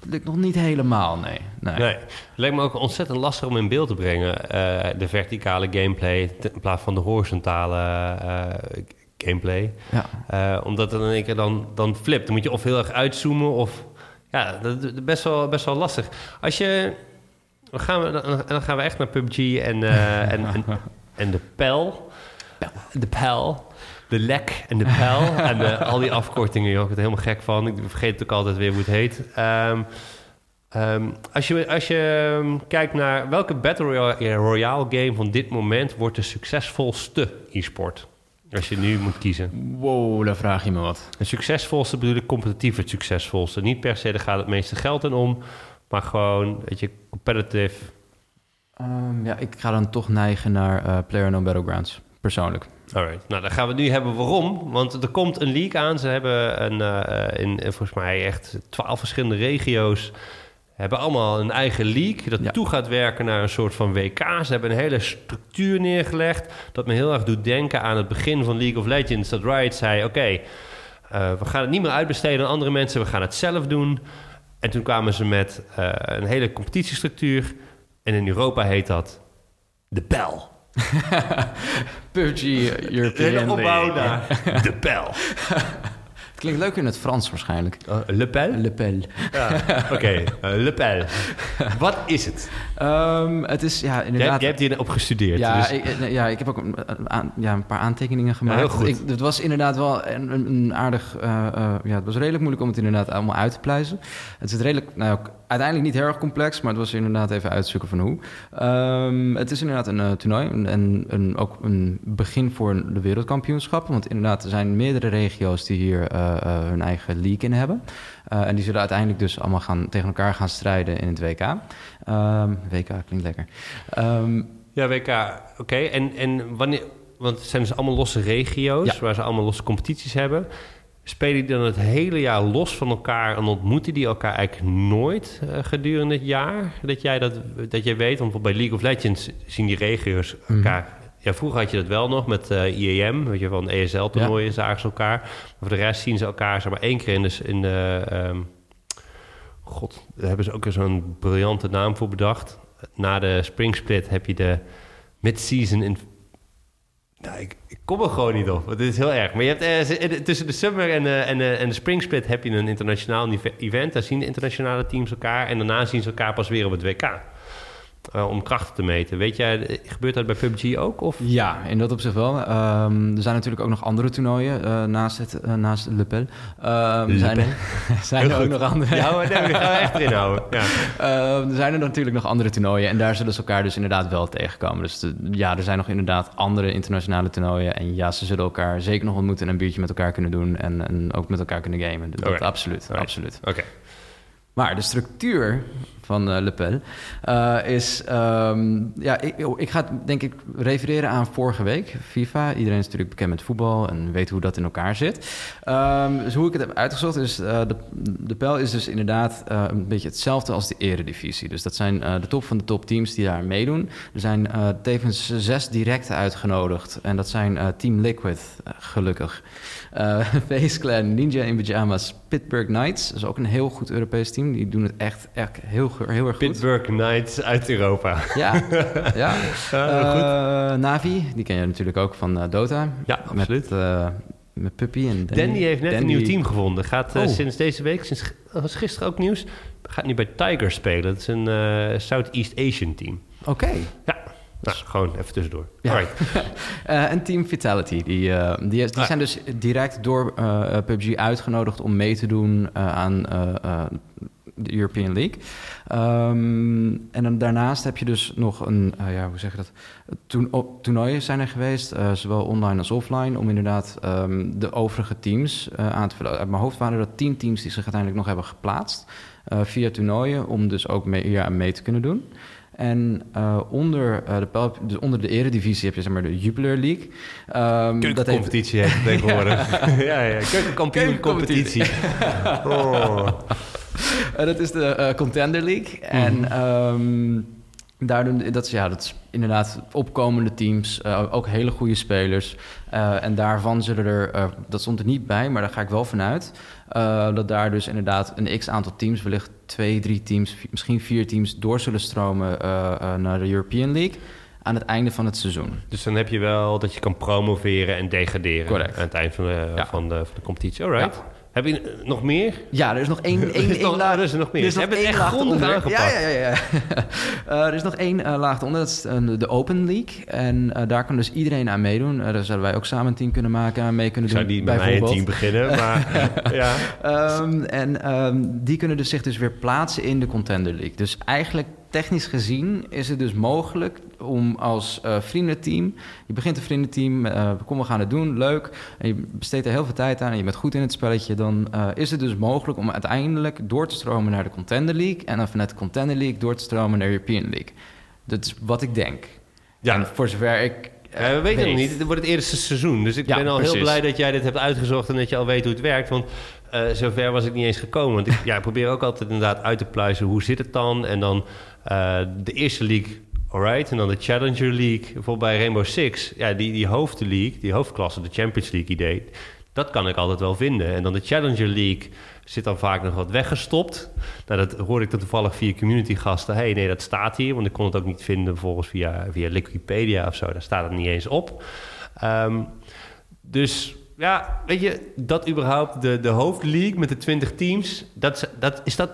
het lukt nog niet helemaal, nee. nee. nee. Het lijkt me ook ontzettend lastig om in beeld te brengen. Uh, de verticale gameplay in plaats van de horizontale uh, gameplay. Ja. Uh, omdat het in één keer dan, dan flipt. Dan moet je of heel erg uitzoomen of... Ja, dat is best wel, best wel lastig. Als je... Dan gaan we, dan gaan we echt naar PUBG en, en, en, en de PEL. de PEL. De lek en de PEL. en al die afkortingen, joh. Ik er helemaal gek van. Ik vergeet ook altijd weer hoe het heet. Um, um, als je, als je um, kijkt naar welke Battle Royale game van dit moment wordt de succesvolste e-sport? Als je nu moet kiezen. Wow, daar vraag je me wat. De succesvolste bedoel ik competitief het succesvolste. Niet per se, daar gaat het meeste geld in om. Maar gewoon, weet je, competitive. Ja, ik ga dan toch neigen naar uh, Player Battlegrounds, persoonlijk. Alright, nou dan gaan we het nu hebben waarom. Want er komt een league aan. Ze hebben een, uh, in, volgens mij echt twaalf verschillende regio's hebben allemaal een eigen league dat ja. toe gaat werken naar een soort van WK. Ze hebben een hele structuur neergelegd dat me heel erg doet denken aan het begin van League of Legends. Dat Riot zei, oké, okay, uh, we gaan het niet meer uitbesteden aan andere mensen, we gaan het zelf doen. En toen kwamen ze met uh, een hele competitiestructuur. En in Europa heet dat de bel. PUBG European Hele opbouw naar de bel. Klinkt leuk in het Frans waarschijnlijk. Uh, le Pel? Le Pel. Ja, Oké, okay. uh, Le Pel. Wat is het? Um, het is, ja, inderdaad... Jij, hebt hierop gestudeerd. Ja, dus. ik, ja, ik heb ook een, aan, ja, een paar aantekeningen gemaakt. Ja, heel goed. Ik, het was inderdaad wel een, een aardig... Uh, ja, het was redelijk moeilijk om het inderdaad allemaal uit te pluizen. Het is redelijk... Nou, uiteindelijk niet heel erg complex, maar het was inderdaad even uitzoeken van hoe. Um, het is inderdaad een uh, toernooi en een, ook een begin voor de wereldkampioenschappen. Want inderdaad, er zijn meerdere regio's die hier uh, uh, hun eigen league in hebben. en die zullen uiteindelijk dus allemaal gaan, tegen elkaar gaan strijden in het WK. Um, WK klinkt lekker. Um, ja, WK, oké. Okay. En, en wanneer... Want het zijn dus allemaal losse regio's ja. waar ze allemaal losse competities hebben. Spelen die dan het hele jaar los van elkaar en ontmoeten die elkaar eigenlijk nooit uh, gedurende het jaar? Dat jij, dat, dat jij weet, want bij League of Legends zien die regio's elkaar. Mm. Ja, vroeger had je dat wel nog met uh, IEM, weet je, van ESL-toernooien ja. zagen ze elkaar. Maar voor de rest zien ze elkaar zeg maar één keer in de. In de um, God, daar hebben ze ook zo'n briljante naam voor bedacht. Na de Spring Split heb je de mid-season in nou, ik, ik, kom er gewoon niet op. Het is heel erg. Maar je hebt eh, tussen de summer en de, en, de, en de spring split heb je een internationaal event. Daar zien de internationale teams elkaar. En daarna zien ze elkaar pas weer op het WK. Uh, om krachten te meten. Weet jij, gebeurt dat bij PUBG ook? Of? Ja, in dat opzicht wel. Um, er zijn natuurlijk ook nog andere toernooien uh, naast, het, uh, naast Le Pel. Um, Le zijn, Pel? zijn er ook nog andere. Ja, maar nee, die gaan we echt erin houden. Ja. Uh, er zijn er natuurlijk nog andere toernooien en daar zullen ze elkaar dus inderdaad wel tegenkomen. Dus de, ja, er zijn nog inderdaad andere internationale toernooien. En ja, ze zullen elkaar zeker nog ontmoeten en een biertje met elkaar kunnen doen. En, en ook met elkaar kunnen gamen. Dat, absoluut, Alright. absoluut. Oké. Okay. Maar de structuur van uh, Le Pen uh, is... Um, ja, ik, ik, ga denk ik refereren aan vorige week, FIFA. Iedereen is natuurlijk bekend met voetbal en weet hoe dat in elkaar zit. Um, dus hoe ik het heb uitgezocht is... Uh, de, de PEL is dus inderdaad een beetje hetzelfde als de eredivisie. Dus dat zijn de top van de top teams die daar meedoen. Er zijn tevens zes directe uitgenodigd. En dat zijn Team Liquid, gelukkig. Face Clan, Ninja in Pyjamas, Pittsburgh Knights. Dat is ook een heel goed Europees team. Die doen het echt, echt heel, heel erg goed. Pittsburgh Knights uit Europa. Ja, ja. uh, Navi, die ken je natuurlijk ook van uh, Dota. Ja, absoluut. Met, uh, met Puppy en Danny. Danny heeft net Danny... een nieuw team gevonden. Gaat oh. sinds deze week, sinds was gisteren ook nieuws, gaat nu bij Tiger spelen. Dat is een Southeast Asian team. Oké. Okay. Ja. Nou, gewoon even tussendoor. Ja. uh, en Team Vitality, die, uh, die, die ah. zijn dus direct door uh, PUBG uitgenodigd om mee te doen aan de European League. Um, en dan daarnaast heb je dus nog een, ja, hoe zeg je dat? Toern toernooien zijn er geweest, zowel online als offline, om inderdaad um, de overige teams aan te vullen. Uit mijn hoofd waren er tien teams die zich uiteindelijk nog hebben geplaatst via toernooien, om dus ook mee, aan mee te kunnen doen. En uh, onder, uh, de, dus onder de eredivisie heb je zeg maar de Jupiler League. Um, Keukencompetitie heet het tegenwoordig. ja, ja, keukenkampioencompetitie. oh. uh, dat is de Contender League. Mm. En um, daar doen, dat, is, ja, dat is inderdaad opkomende teams, ook hele goede spelers. en daarvan zullen er, dat stond er niet bij, maar daar ga ik wel vanuit... dat daar dus inderdaad een x-aantal teams, wellicht twee, drie teams, misschien vier teams door zullen stromen uh, uh, naar de European League aan het einde van het seizoen. Dus dan heb je wel dat je kan promoveren en degraderen Correct. aan het eind van de, ja. van de, van de competitie. Alright. Heb je nog meer? Ja, er is nog één, één, laag. er is er nog meer. Er is nog één echt laag grondig aangepakt. Ja, ja, ja. ja. Eh, er is nog één eh, laag eronder, dat is eh, de Open League. En daar kan dus iedereen aan meedoen. Daar zouden wij ook samen een team kunnen maken, aan mee kunnen Ik doen. zou niet met mij een team beginnen, maar ja. Ehm, en ehm, die kunnen dus zich dus weer plaatsen in de Contender League. Dus eigenlijk technisch gezien is het dus mogelijk om als eh, vriendenteam... Je begint een vriendenteam, eh, kom we gaan het doen, leuk. En je besteedt er heel veel tijd aan en je bent goed in het spelletje. Dan eh, is het dus mogelijk om uiteindelijk door te stromen naar de Contender League... en dan vanuit de Contender League door te stromen naar de European League. Dat is wat ik denk. Ja. En voor zover ik... Ja, we weten weet. nog niet. Het wordt het eerste seizoen. Dus ik Ja, ben al precies. heel blij dat jij dit hebt uitgezocht en dat je al weet hoe het werkt. Want eh, zover was ik niet eens gekomen. Want ik, ja, probeer ook altijd inderdaad uit te pluizen hoe zit het dan. En dan eh, de eerste league, alright. En dan de Challenger League. Bijvoorbeeld bij Rainbow Six. Ja, die, die hoofdleague, die hoofdklasse, de Champions League idee. Dat kan ik altijd wel vinden. En dan de Challenger League zit dan vaak nog wat weggestopt. Nou, dat hoorde ik dan toevallig via community gasten. hey, nee, dat staat hier. Want ik kon het ook niet vinden volgens via, via Wikipedia of zo. Daar staat het niet eens op. Ehm, dus ja, weet je, dat überhaupt de, de hoofdleague met de 20 teams, dat, is- dat, is dat,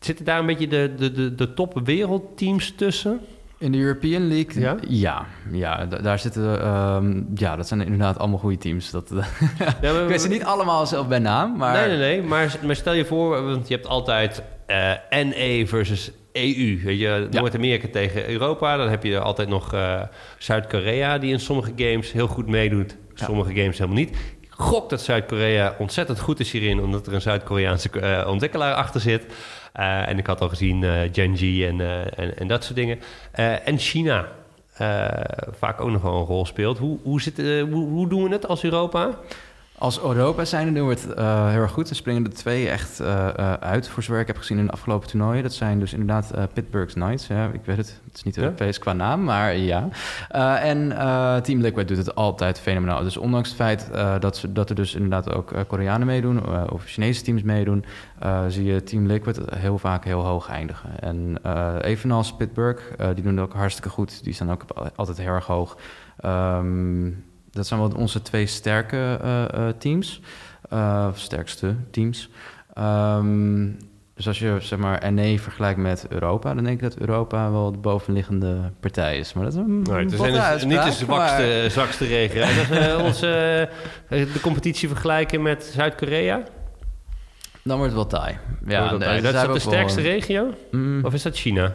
zitten daar een beetje de, de, de, de top wereldteams tussen? In de European League? Ja? Ja, ja, da- daar zitten... ehm, ja, dat zijn inderdaad allemaal goede teams. Dat, Ja, maar- ik weet ze niet allemaal zelf bij naam, maar... Nee, nee, nee, maar, maar stel je voor, want je hebt altijd eh, NE versus EU. Weet je, Ja. Noord-Amerika tegen Europa. Dan heb je altijd nog eh, Zuid-Korea, die in sommige games heel goed meedoet. Sommige games helemaal niet. Ik gok dat Zuid-Korea ontzettend goed is hierin, omdat er een Zuid-Koreaanse eh, ontwikkelaar achter zit. Eh, en ik had al gezien eh Genji en, en, en dat soort dingen. En China. vaak ook nog wel een rol speelt. Hoe, hoe, zit, hoe, hoe doen we het als Europa? Als Europa zijn doen we het eh, heel erg goed. Er springen er twee echt eh, eh, uit, voor zover ik heb gezien in de afgelopen toernooien. Dat zijn dus inderdaad eh Pittsburgh Knights. Ja, ik weet het, het is niet Ja? Europees qua naam, maar ja. En Team Liquid doet het altijd fenomenaal. Dus ondanks het feit dat, ze, dat er dus inderdaad ook Koreanen meedoen... of Chinese teams meedoen... zie je Team Liquid heel vaak heel hoog eindigen. En evenals Pittsburgh, die doen het ook hartstikke goed. Die staan ook altijd heel erg hoog. Ehm, dat zijn wel onze twee sterke eh, eh, teams. Eh, sterkste teams. Ehm, dus als je zeg maar NE vergelijkt met Europa, dan denk ik dat Europa wel de bovenliggende partij is. Maar dat is een Nou, het dus uitspraak, niet de zwakste, maar- zwakste regio. Als we onze, de competitie vergelijken met Zuid-Korea? Dan wordt het wel taai. Ja, dat, dat is dat de wel- sterkste regio? Mm, Of is dat China?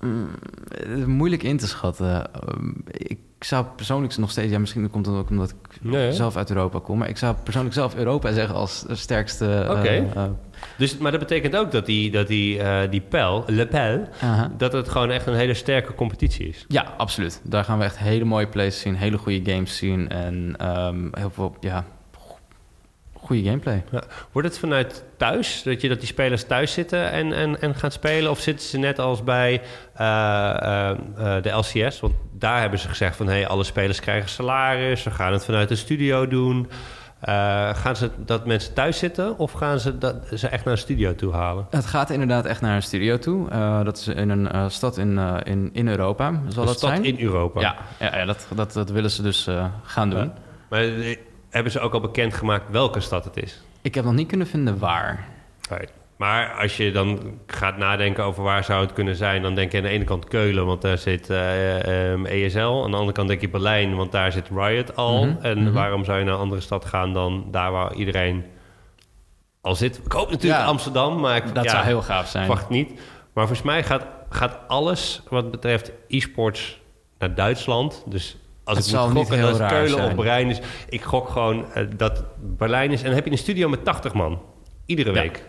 mm, het is moeilijk in te schatten. Ehm, ik zou persoonlijk nog steeds... Ja, misschien komt het ook omdat ik Nee. zelf uit Europa kom. Maar ik zou persoonlijk zelf Europa zeggen als de sterkste... Oké. eh, eh, Dus, maar dat betekent ook dat die, dat die, eh, die pijl, Le Pel, aha. dat het gewoon echt een hele sterke competitie is. Ja, absoluut. Daar gaan we echt hele mooie plays zien, hele goede games zien en ehm, heel veel, ja, goede gameplay. Wordt het vanuit thuis, dat, je, dat die spelers thuis zitten en, en, en gaan spelen? Of zitten ze net als bij eh, eh, eh, de LCS? Want daar hebben ze gezegd van... Hey, alle spelers krijgen salaris, we gaan het vanuit de studio doen. Eh, gaan ze dat mensen thuis zitten of gaan ze dat, ze echt naar een studio toe halen? Het gaat inderdaad echt naar een studio toe. Eh, dat is in een eh, stad in, eh, in, in Europa, zal Een dat stad zijn? in Europa. Ja, ja, ja dat, dat, dat willen ze dus eh, gaan doen. Ja. Maar hebben ze ook al bekendgemaakt welke stad het is? Ik heb nog niet kunnen vinden waar. Right. Maar als je dan gaat nadenken over waar zou het kunnen zijn... dan denk je aan de ene kant Keulen, want daar zit eh, ehm, ESL. Aan de andere kant denk je Berlijn, want daar zit Riot al. Mhm, En mhm. waarom zou je naar een andere stad gaan dan daar waar iedereen al zit? Ik hoop natuurlijk Ja. Amsterdam, maar ik Dat ja, zou heel gaaf zijn. verwacht niet. Maar volgens mij gaat, gaat alles wat betreft e-sports naar Duitsland. Dus als Het ik moet niet gokken, dat Keulen zijn. of Berlijn is. Ik gok gewoon eh, dat Berlijn is. En dan heb je een studio met 80 man. Iedere week.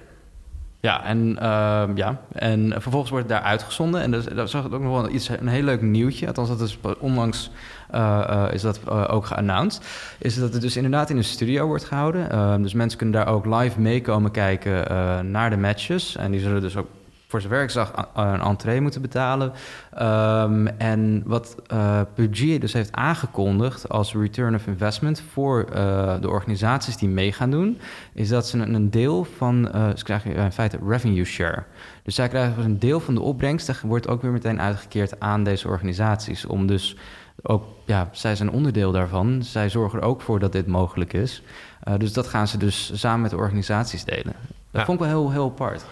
Ja, en, ehm, ja. en vervolgens wordt het daar uitgezonden. En dus, daar zag ik ook nog wel iets, een heel leuk nieuwtje. Althans, dat is onlangs eh, eh, is dat ook geannounced. Is dat het dus inderdaad in een studio wordt gehouden. Ehm, dus mensen kunnen daar ook live meekomen kijken naar de matches. En die zullen dus ook voor zover ik zag een entree moeten betalen. Ehm, en wat eh PUBG dus heeft aangekondigd als return of investment voor eh, de organisaties die mee gaan doen, is dat ze een, deel van, eh ze krijgen in feite revenue share. Dus zij krijgen een deel van de opbrengst, dat wordt ook weer meteen uitgekeerd aan deze organisaties. Om dus ook, ja, zij zijn onderdeel daarvan. Zij zorgen er ook voor dat dit mogelijk is. Uh, dus dat gaan ze dus samen met de organisaties delen. Dat Ja. vond ik wel heel, heel apart.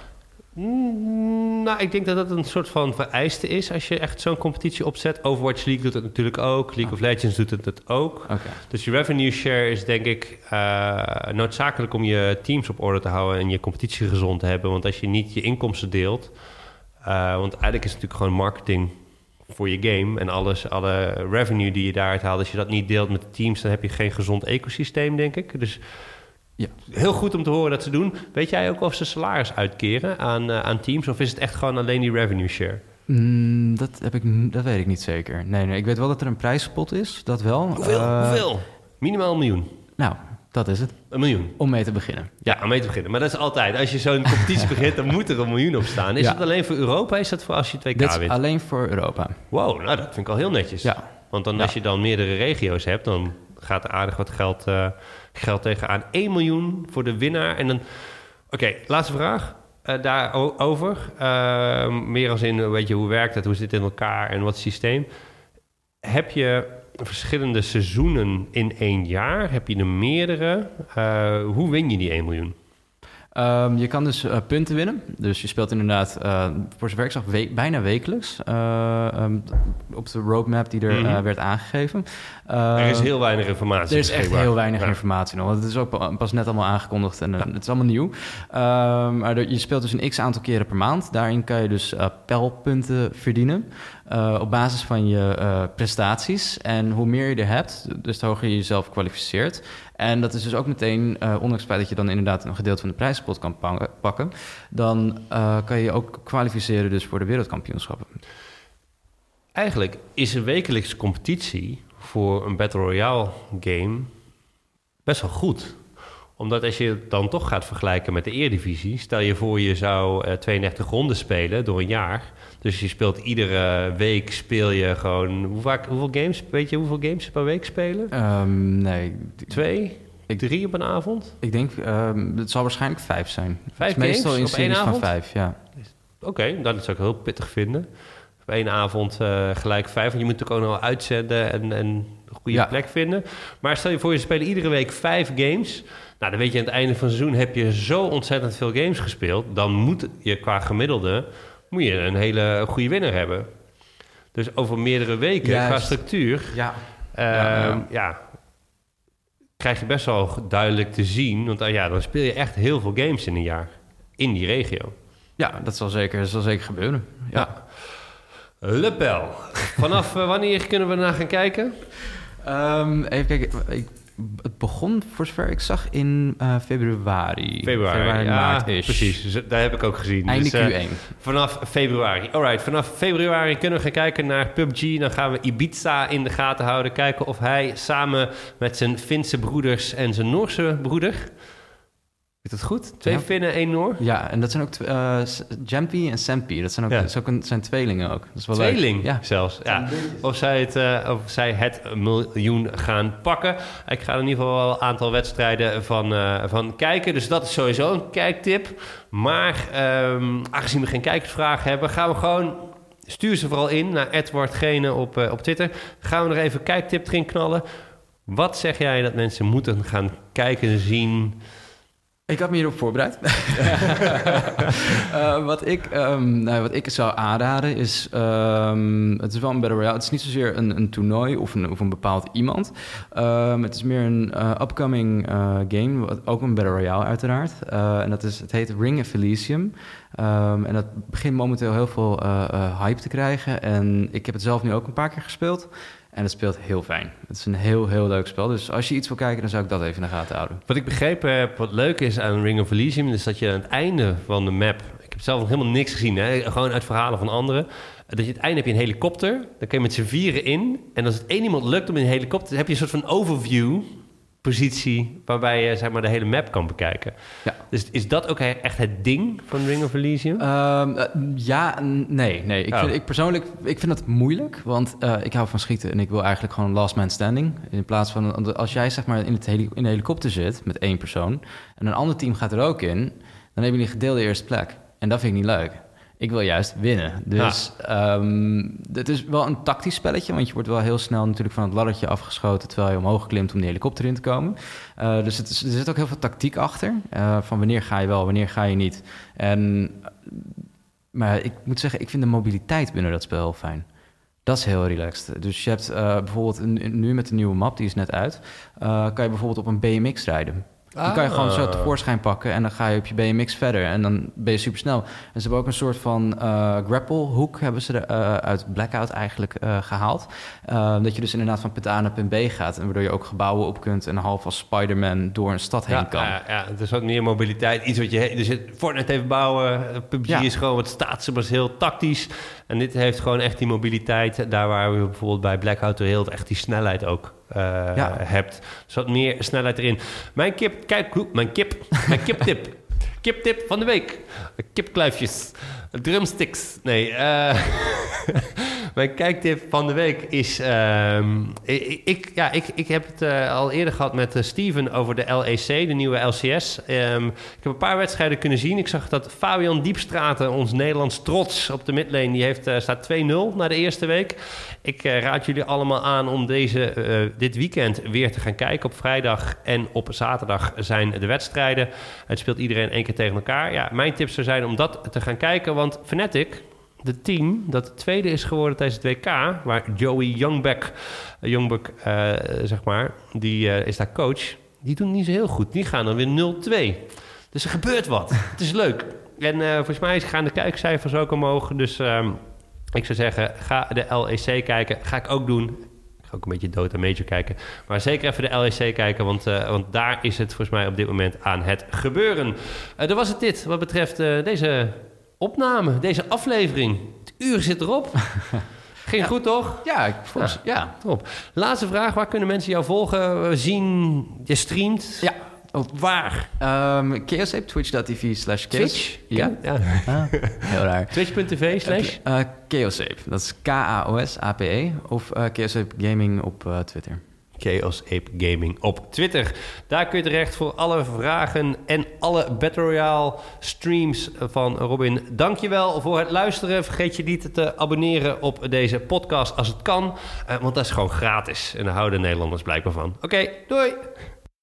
Mm, nou, ik denk dat dat een soort van vereiste is als je echt zo'n competitie opzet. Overwatch League doet het natuurlijk ook. League of Legends doet het, ook. Dus je revenue share is denk ik eh, noodzakelijk om je teams op orde te houden en je competitie gezond te hebben. Want als je niet je inkomsten deelt, eh, want eigenlijk is het natuurlijk gewoon marketing voor je game en alles, alle revenue die je daaruit haalt, als je dat niet deelt met de teams, dan heb je geen gezond ecosysteem, denk ik. Dus Ja. heel goed om te horen dat ze doen. Weet jij ook of ze salaris uitkeren aan, eh, aan teams of is het echt gewoon alleen die revenue share? Mm, dat, heb ik, dat weet ik niet zeker. Nee, nee, ik weet wel dat er een prijspot is, dat wel. Hoeveel? Eh, Hoeveel? Minimaal een miljoen. Nou, dat is het. Een miljoen. Om mee te beginnen. Ja, om mee te beginnen. Maar dat is altijd. Als je zo'n competitie begint, dan moet er een miljoen op staan. Is Ja. het alleen voor Europa? Is dat voor als je 2K Dit is wint? alleen voor Europa. Wow, nou dat vind ik al heel netjes. Ja. Want dan Ja. als je dan meerdere regio's hebt, dan gaat er aardig wat geld, eh, geld tegenaan. 1 miljoen voor de winnaar. En dan... Oké, laatste vraag. eh, daarover. Eh, meer als in, weet je, hoe werkt het? Hoe zit het in elkaar? En wat systeem? Heb je verschillende seizoenen in één jaar? Heb je er meerdere? Eh, hoe win je die 1 miljoen? Ehm, je kan dus eh, punten winnen. Dus je speelt inderdaad, eh, voor zover ik zag, we- bijna wekelijks. eh, ehm, op de roadmap die er Mhm. werd aangegeven. Er is Ehm, heel weinig informatie Er is echt heel weinig Ja. informatie nog. Want het is ook pa- pas net allemaal aangekondigd en het is allemaal nieuw. Maar je speelt dus een x aantal keren per maand. Daarin kan je dus pijlpunten verdienen. Eh, op basis van je eh, prestaties. En hoe meer je er hebt, dus de hoger je jezelf kwalificeert. En dat is dus ook meteen, eh, ondanks het dat je dan inderdaad een gedeelte van de prijzenpot kan pa- pakken, dan kan je je ook kwalificeren dus voor de wereldkampioenschappen. Eigenlijk is een wekelijkse competitie voor een Battle Royale game best wel goed. Omdat als je het dan toch gaat vergelijken met de Eredivisie... stel je voor je zou eh, 32 ronden spelen door een jaar. Dus je speelt iedere week speel je gewoon... Hoe vaak, hoeveel games, weet je hoeveel games per week spelen? Ehm, nee, Twee? Ik- Drie op een avond? ik denk, ehm, het zal waarschijnlijk vijf zijn. Vijf is meestal games in series van vijf, ja. Oké, dat zou ik heel pittig vinden. Op één avond eh, gelijk vijf. Want je moet natuurlijk ook nog wel uitzenden en, en een goede Ja. plek vinden. Maar stel je voor, je spelen iedere week vijf games. Nou, dan weet je aan het einde van het seizoen heb je zo ontzettend veel games gespeeld. Dan moet je qua gemiddelde moet je een hele goede winnaar hebben. Dus over meerdere weken qua structuur Ja, ehm, Ja, ja, krijg je best wel duidelijk te zien. Want ah ja, dan speel je echt heel veel games in een jaar. In die regio. ja dat, zal zeker, dat zal zeker gebeuren. Ja. Lepel. Vanaf eh, wanneer kunnen we naar gaan kijken? Ehm, even kijken. Ik, het begon, voor zover ik zag, in eh, februari. Februari. ja, maart is. precies. Dus, daar heb ik ook gezien. Einde Dus, eh, Q1. vanaf februari. Alright, vanaf februari kunnen we gaan kijken naar PUBG. Dan gaan we Ibiza in de gaten houden. Kijken of hij samen met zijn Finse broeders en zijn Noorse broeder... Is dat goed? Twee Ja. Finnen, één Noor? Ja, en dat zijn ook eh, S- Jampy en Sempi. Dat zijn ook, Ja. dat ook een, zijn tweelingen ook. Dat is wel leuk. Tweeling Ja. zelfs. Ja. Of, zij het, eh, of zij het miljoen gaan pakken. Ik ga in ieder geval wel een aantal wedstrijden van, eh, van kijken. Dus dat is sowieso een kijktip. Maar ehm, aangezien we geen kijkersvragen hebben, gaan we gewoon. Stuur ze vooral in naar Edward Gene op, eh, op Twitter. Gaan we nog even een kijktip erin knallen. Wat zeg jij dat mensen moeten gaan kijken, zien? Ik had me hierop voorbereid. Eh, wat, ik, ehm, nou, wat ik zou aanraden is... ehm, het is wel een Battle Royale. Het is niet zozeer een, een toernooi of een, of een bepaald iemand. Ehm, het is meer een eh, upcoming eh, game. wat- Ook een Battle Royale uiteraard. En dat is, het heet Ring of Elysium. En dat begint momenteel heel veel hype te krijgen. En ik heb het zelf nu ook een paar keer gespeeld. En het speelt heel fijn. Het is een heel, heel leuk spel. Dus als je iets wil kijken, dan zou ik dat even in de gaten houden. Wat ik begrepen heb, wat leuk is aan Ring of Elysium... is dat je aan het einde van de map... Ik heb zelf nog helemaal niks gezien, hè? gewoon uit verhalen van anderen... dat je het einde heb je een helikopter. Dan kun je met z'n vieren in. En als het één iemand lukt om in een helikopter... heb je een soort van overview positie... waarbij je zeg maar, de hele map kan bekijken. Ja. Dus is dat ook echt het ding van Ring of Elysium? Ehm, eh, ja, nee. nee. Ik, Oh. vind, ik persoonlijk ik vind dat moeilijk, want eh, ik hou van schieten en ik wil eigenlijk gewoon last man standing. In plaats van, als jij zeg maar in, het heli- in de helikopter zit met één persoon en een ander team gaat er ook in, dan hebben jullie een gedeelde eerste plek. En dat vind ik niet leuk. Ik wil juist winnen. Dus ehm, het is wel een tactisch spelletje, want je wordt wel heel snel natuurlijk van het laddertje afgeschoten terwijl je omhoog klimt om die helikopter in te komen. Uh, dus het is, er zit ook heel veel tactiek achter. Uh, van wanneer ga je wel, wanneer ga je niet. En, maar ik moet zeggen, ik vind de mobiliteit binnen dat spel heel fijn. Dat is heel relaxed. Dus je hebt uh, bijvoorbeeld nu met de nieuwe map, die is net uit, kan je bijvoorbeeld op een BMX rijden. Die kan je gewoon zo tevoorschijn pakken en dan ga je op je BMX verder en dan ben je super snel. En ze hebben ook een soort van uh, grapple hoek hebben ze er, uh, uit Blackout eigenlijk uh, gehaald. dat je dus inderdaad van punt A naar punt B gaat en waardoor je ook gebouwen op kunt en half als Spider-Man door een stad heen kan. Ja, ja, het is ook meer mobiliteit. Iets wat je... Zit Fortnite even bouwen, PUBG ja. is gewoon wat staat, maar is heel tactisch. En dit heeft gewoon echt die mobiliteit. Daar waar we bijvoorbeeld bij Blackout heel echt die snelheid ook ja. hebt. Dus wat meer snelheid erin. Mijn kip, kijk, mijn kip, mijn kiptip. Kiptip van de week. Kipkluifjes. Drumsticks. Nee, uh, mijn kijktip van de week is... Uh, ik, ja, ik, ik heb het uh, al eerder gehad met uh, Steven over de LEC, de nieuwe LCS. Ehm, ik heb een paar wedstrijden kunnen zien. Ik zag dat Fabian Diepstraten, ons Nederlands trots op de midlane... die heeft, staat 2-0 na de eerste week. Ik raad jullie allemaal aan om deze, dit weekend weer te gaan kijken. Op vrijdag en op zaterdag zijn de wedstrijden. Het speelt iedereen één keer tegen elkaar. Ja, mijn tips zou zijn om dat te gaan kijken... Want Fnatic, de team dat tweede is geworden tijdens het WK, waar Joey Youngbeck, Youngbeck uh, zeg maar, die uh, is daar coach, die doen niet zo heel goed. Die gaan dan weer 0-2. Dus er gebeurt wat. het is leuk. En uh, volgens mij gaan de kijkcijfers ook omhoog. Dus ehm, ik zou zeggen, ga de LEC kijken. Ga ik ook doen. Ik ga ook een beetje Dota Major kijken. Maar zeker even de LEC kijken, want, want daar is het volgens mij op dit moment aan het gebeuren. dat was het dit wat betreft deze opname, deze aflevering. Het uur zit erop. Ging goed, toch? Ja, ik vond, ja, ja. Top. Laatste vraag. Waar kunnen mensen jou volgen, zien? Je streamt? Ja. Op waar? Um, Chaosape, twitch.tv slash Twitch? Ja. ja. Ah, heel raar. Twitch.tv slash? Uh, Chaosape. Dat is K-A-O-S-A-P-E. Of uh, Chaosape Gaming op uh, Twitter. Chaos Ape Gaming op Twitter. Daar kun je terecht voor alle vragen en alle Battle Royale streams van Robin. Dankjewel voor het luisteren. Vergeet je niet te abonneren op deze podcast als het kan. Uh, want dat is gewoon gratis. En daar houden Nederlanders blijkbaar van. Oké, doei!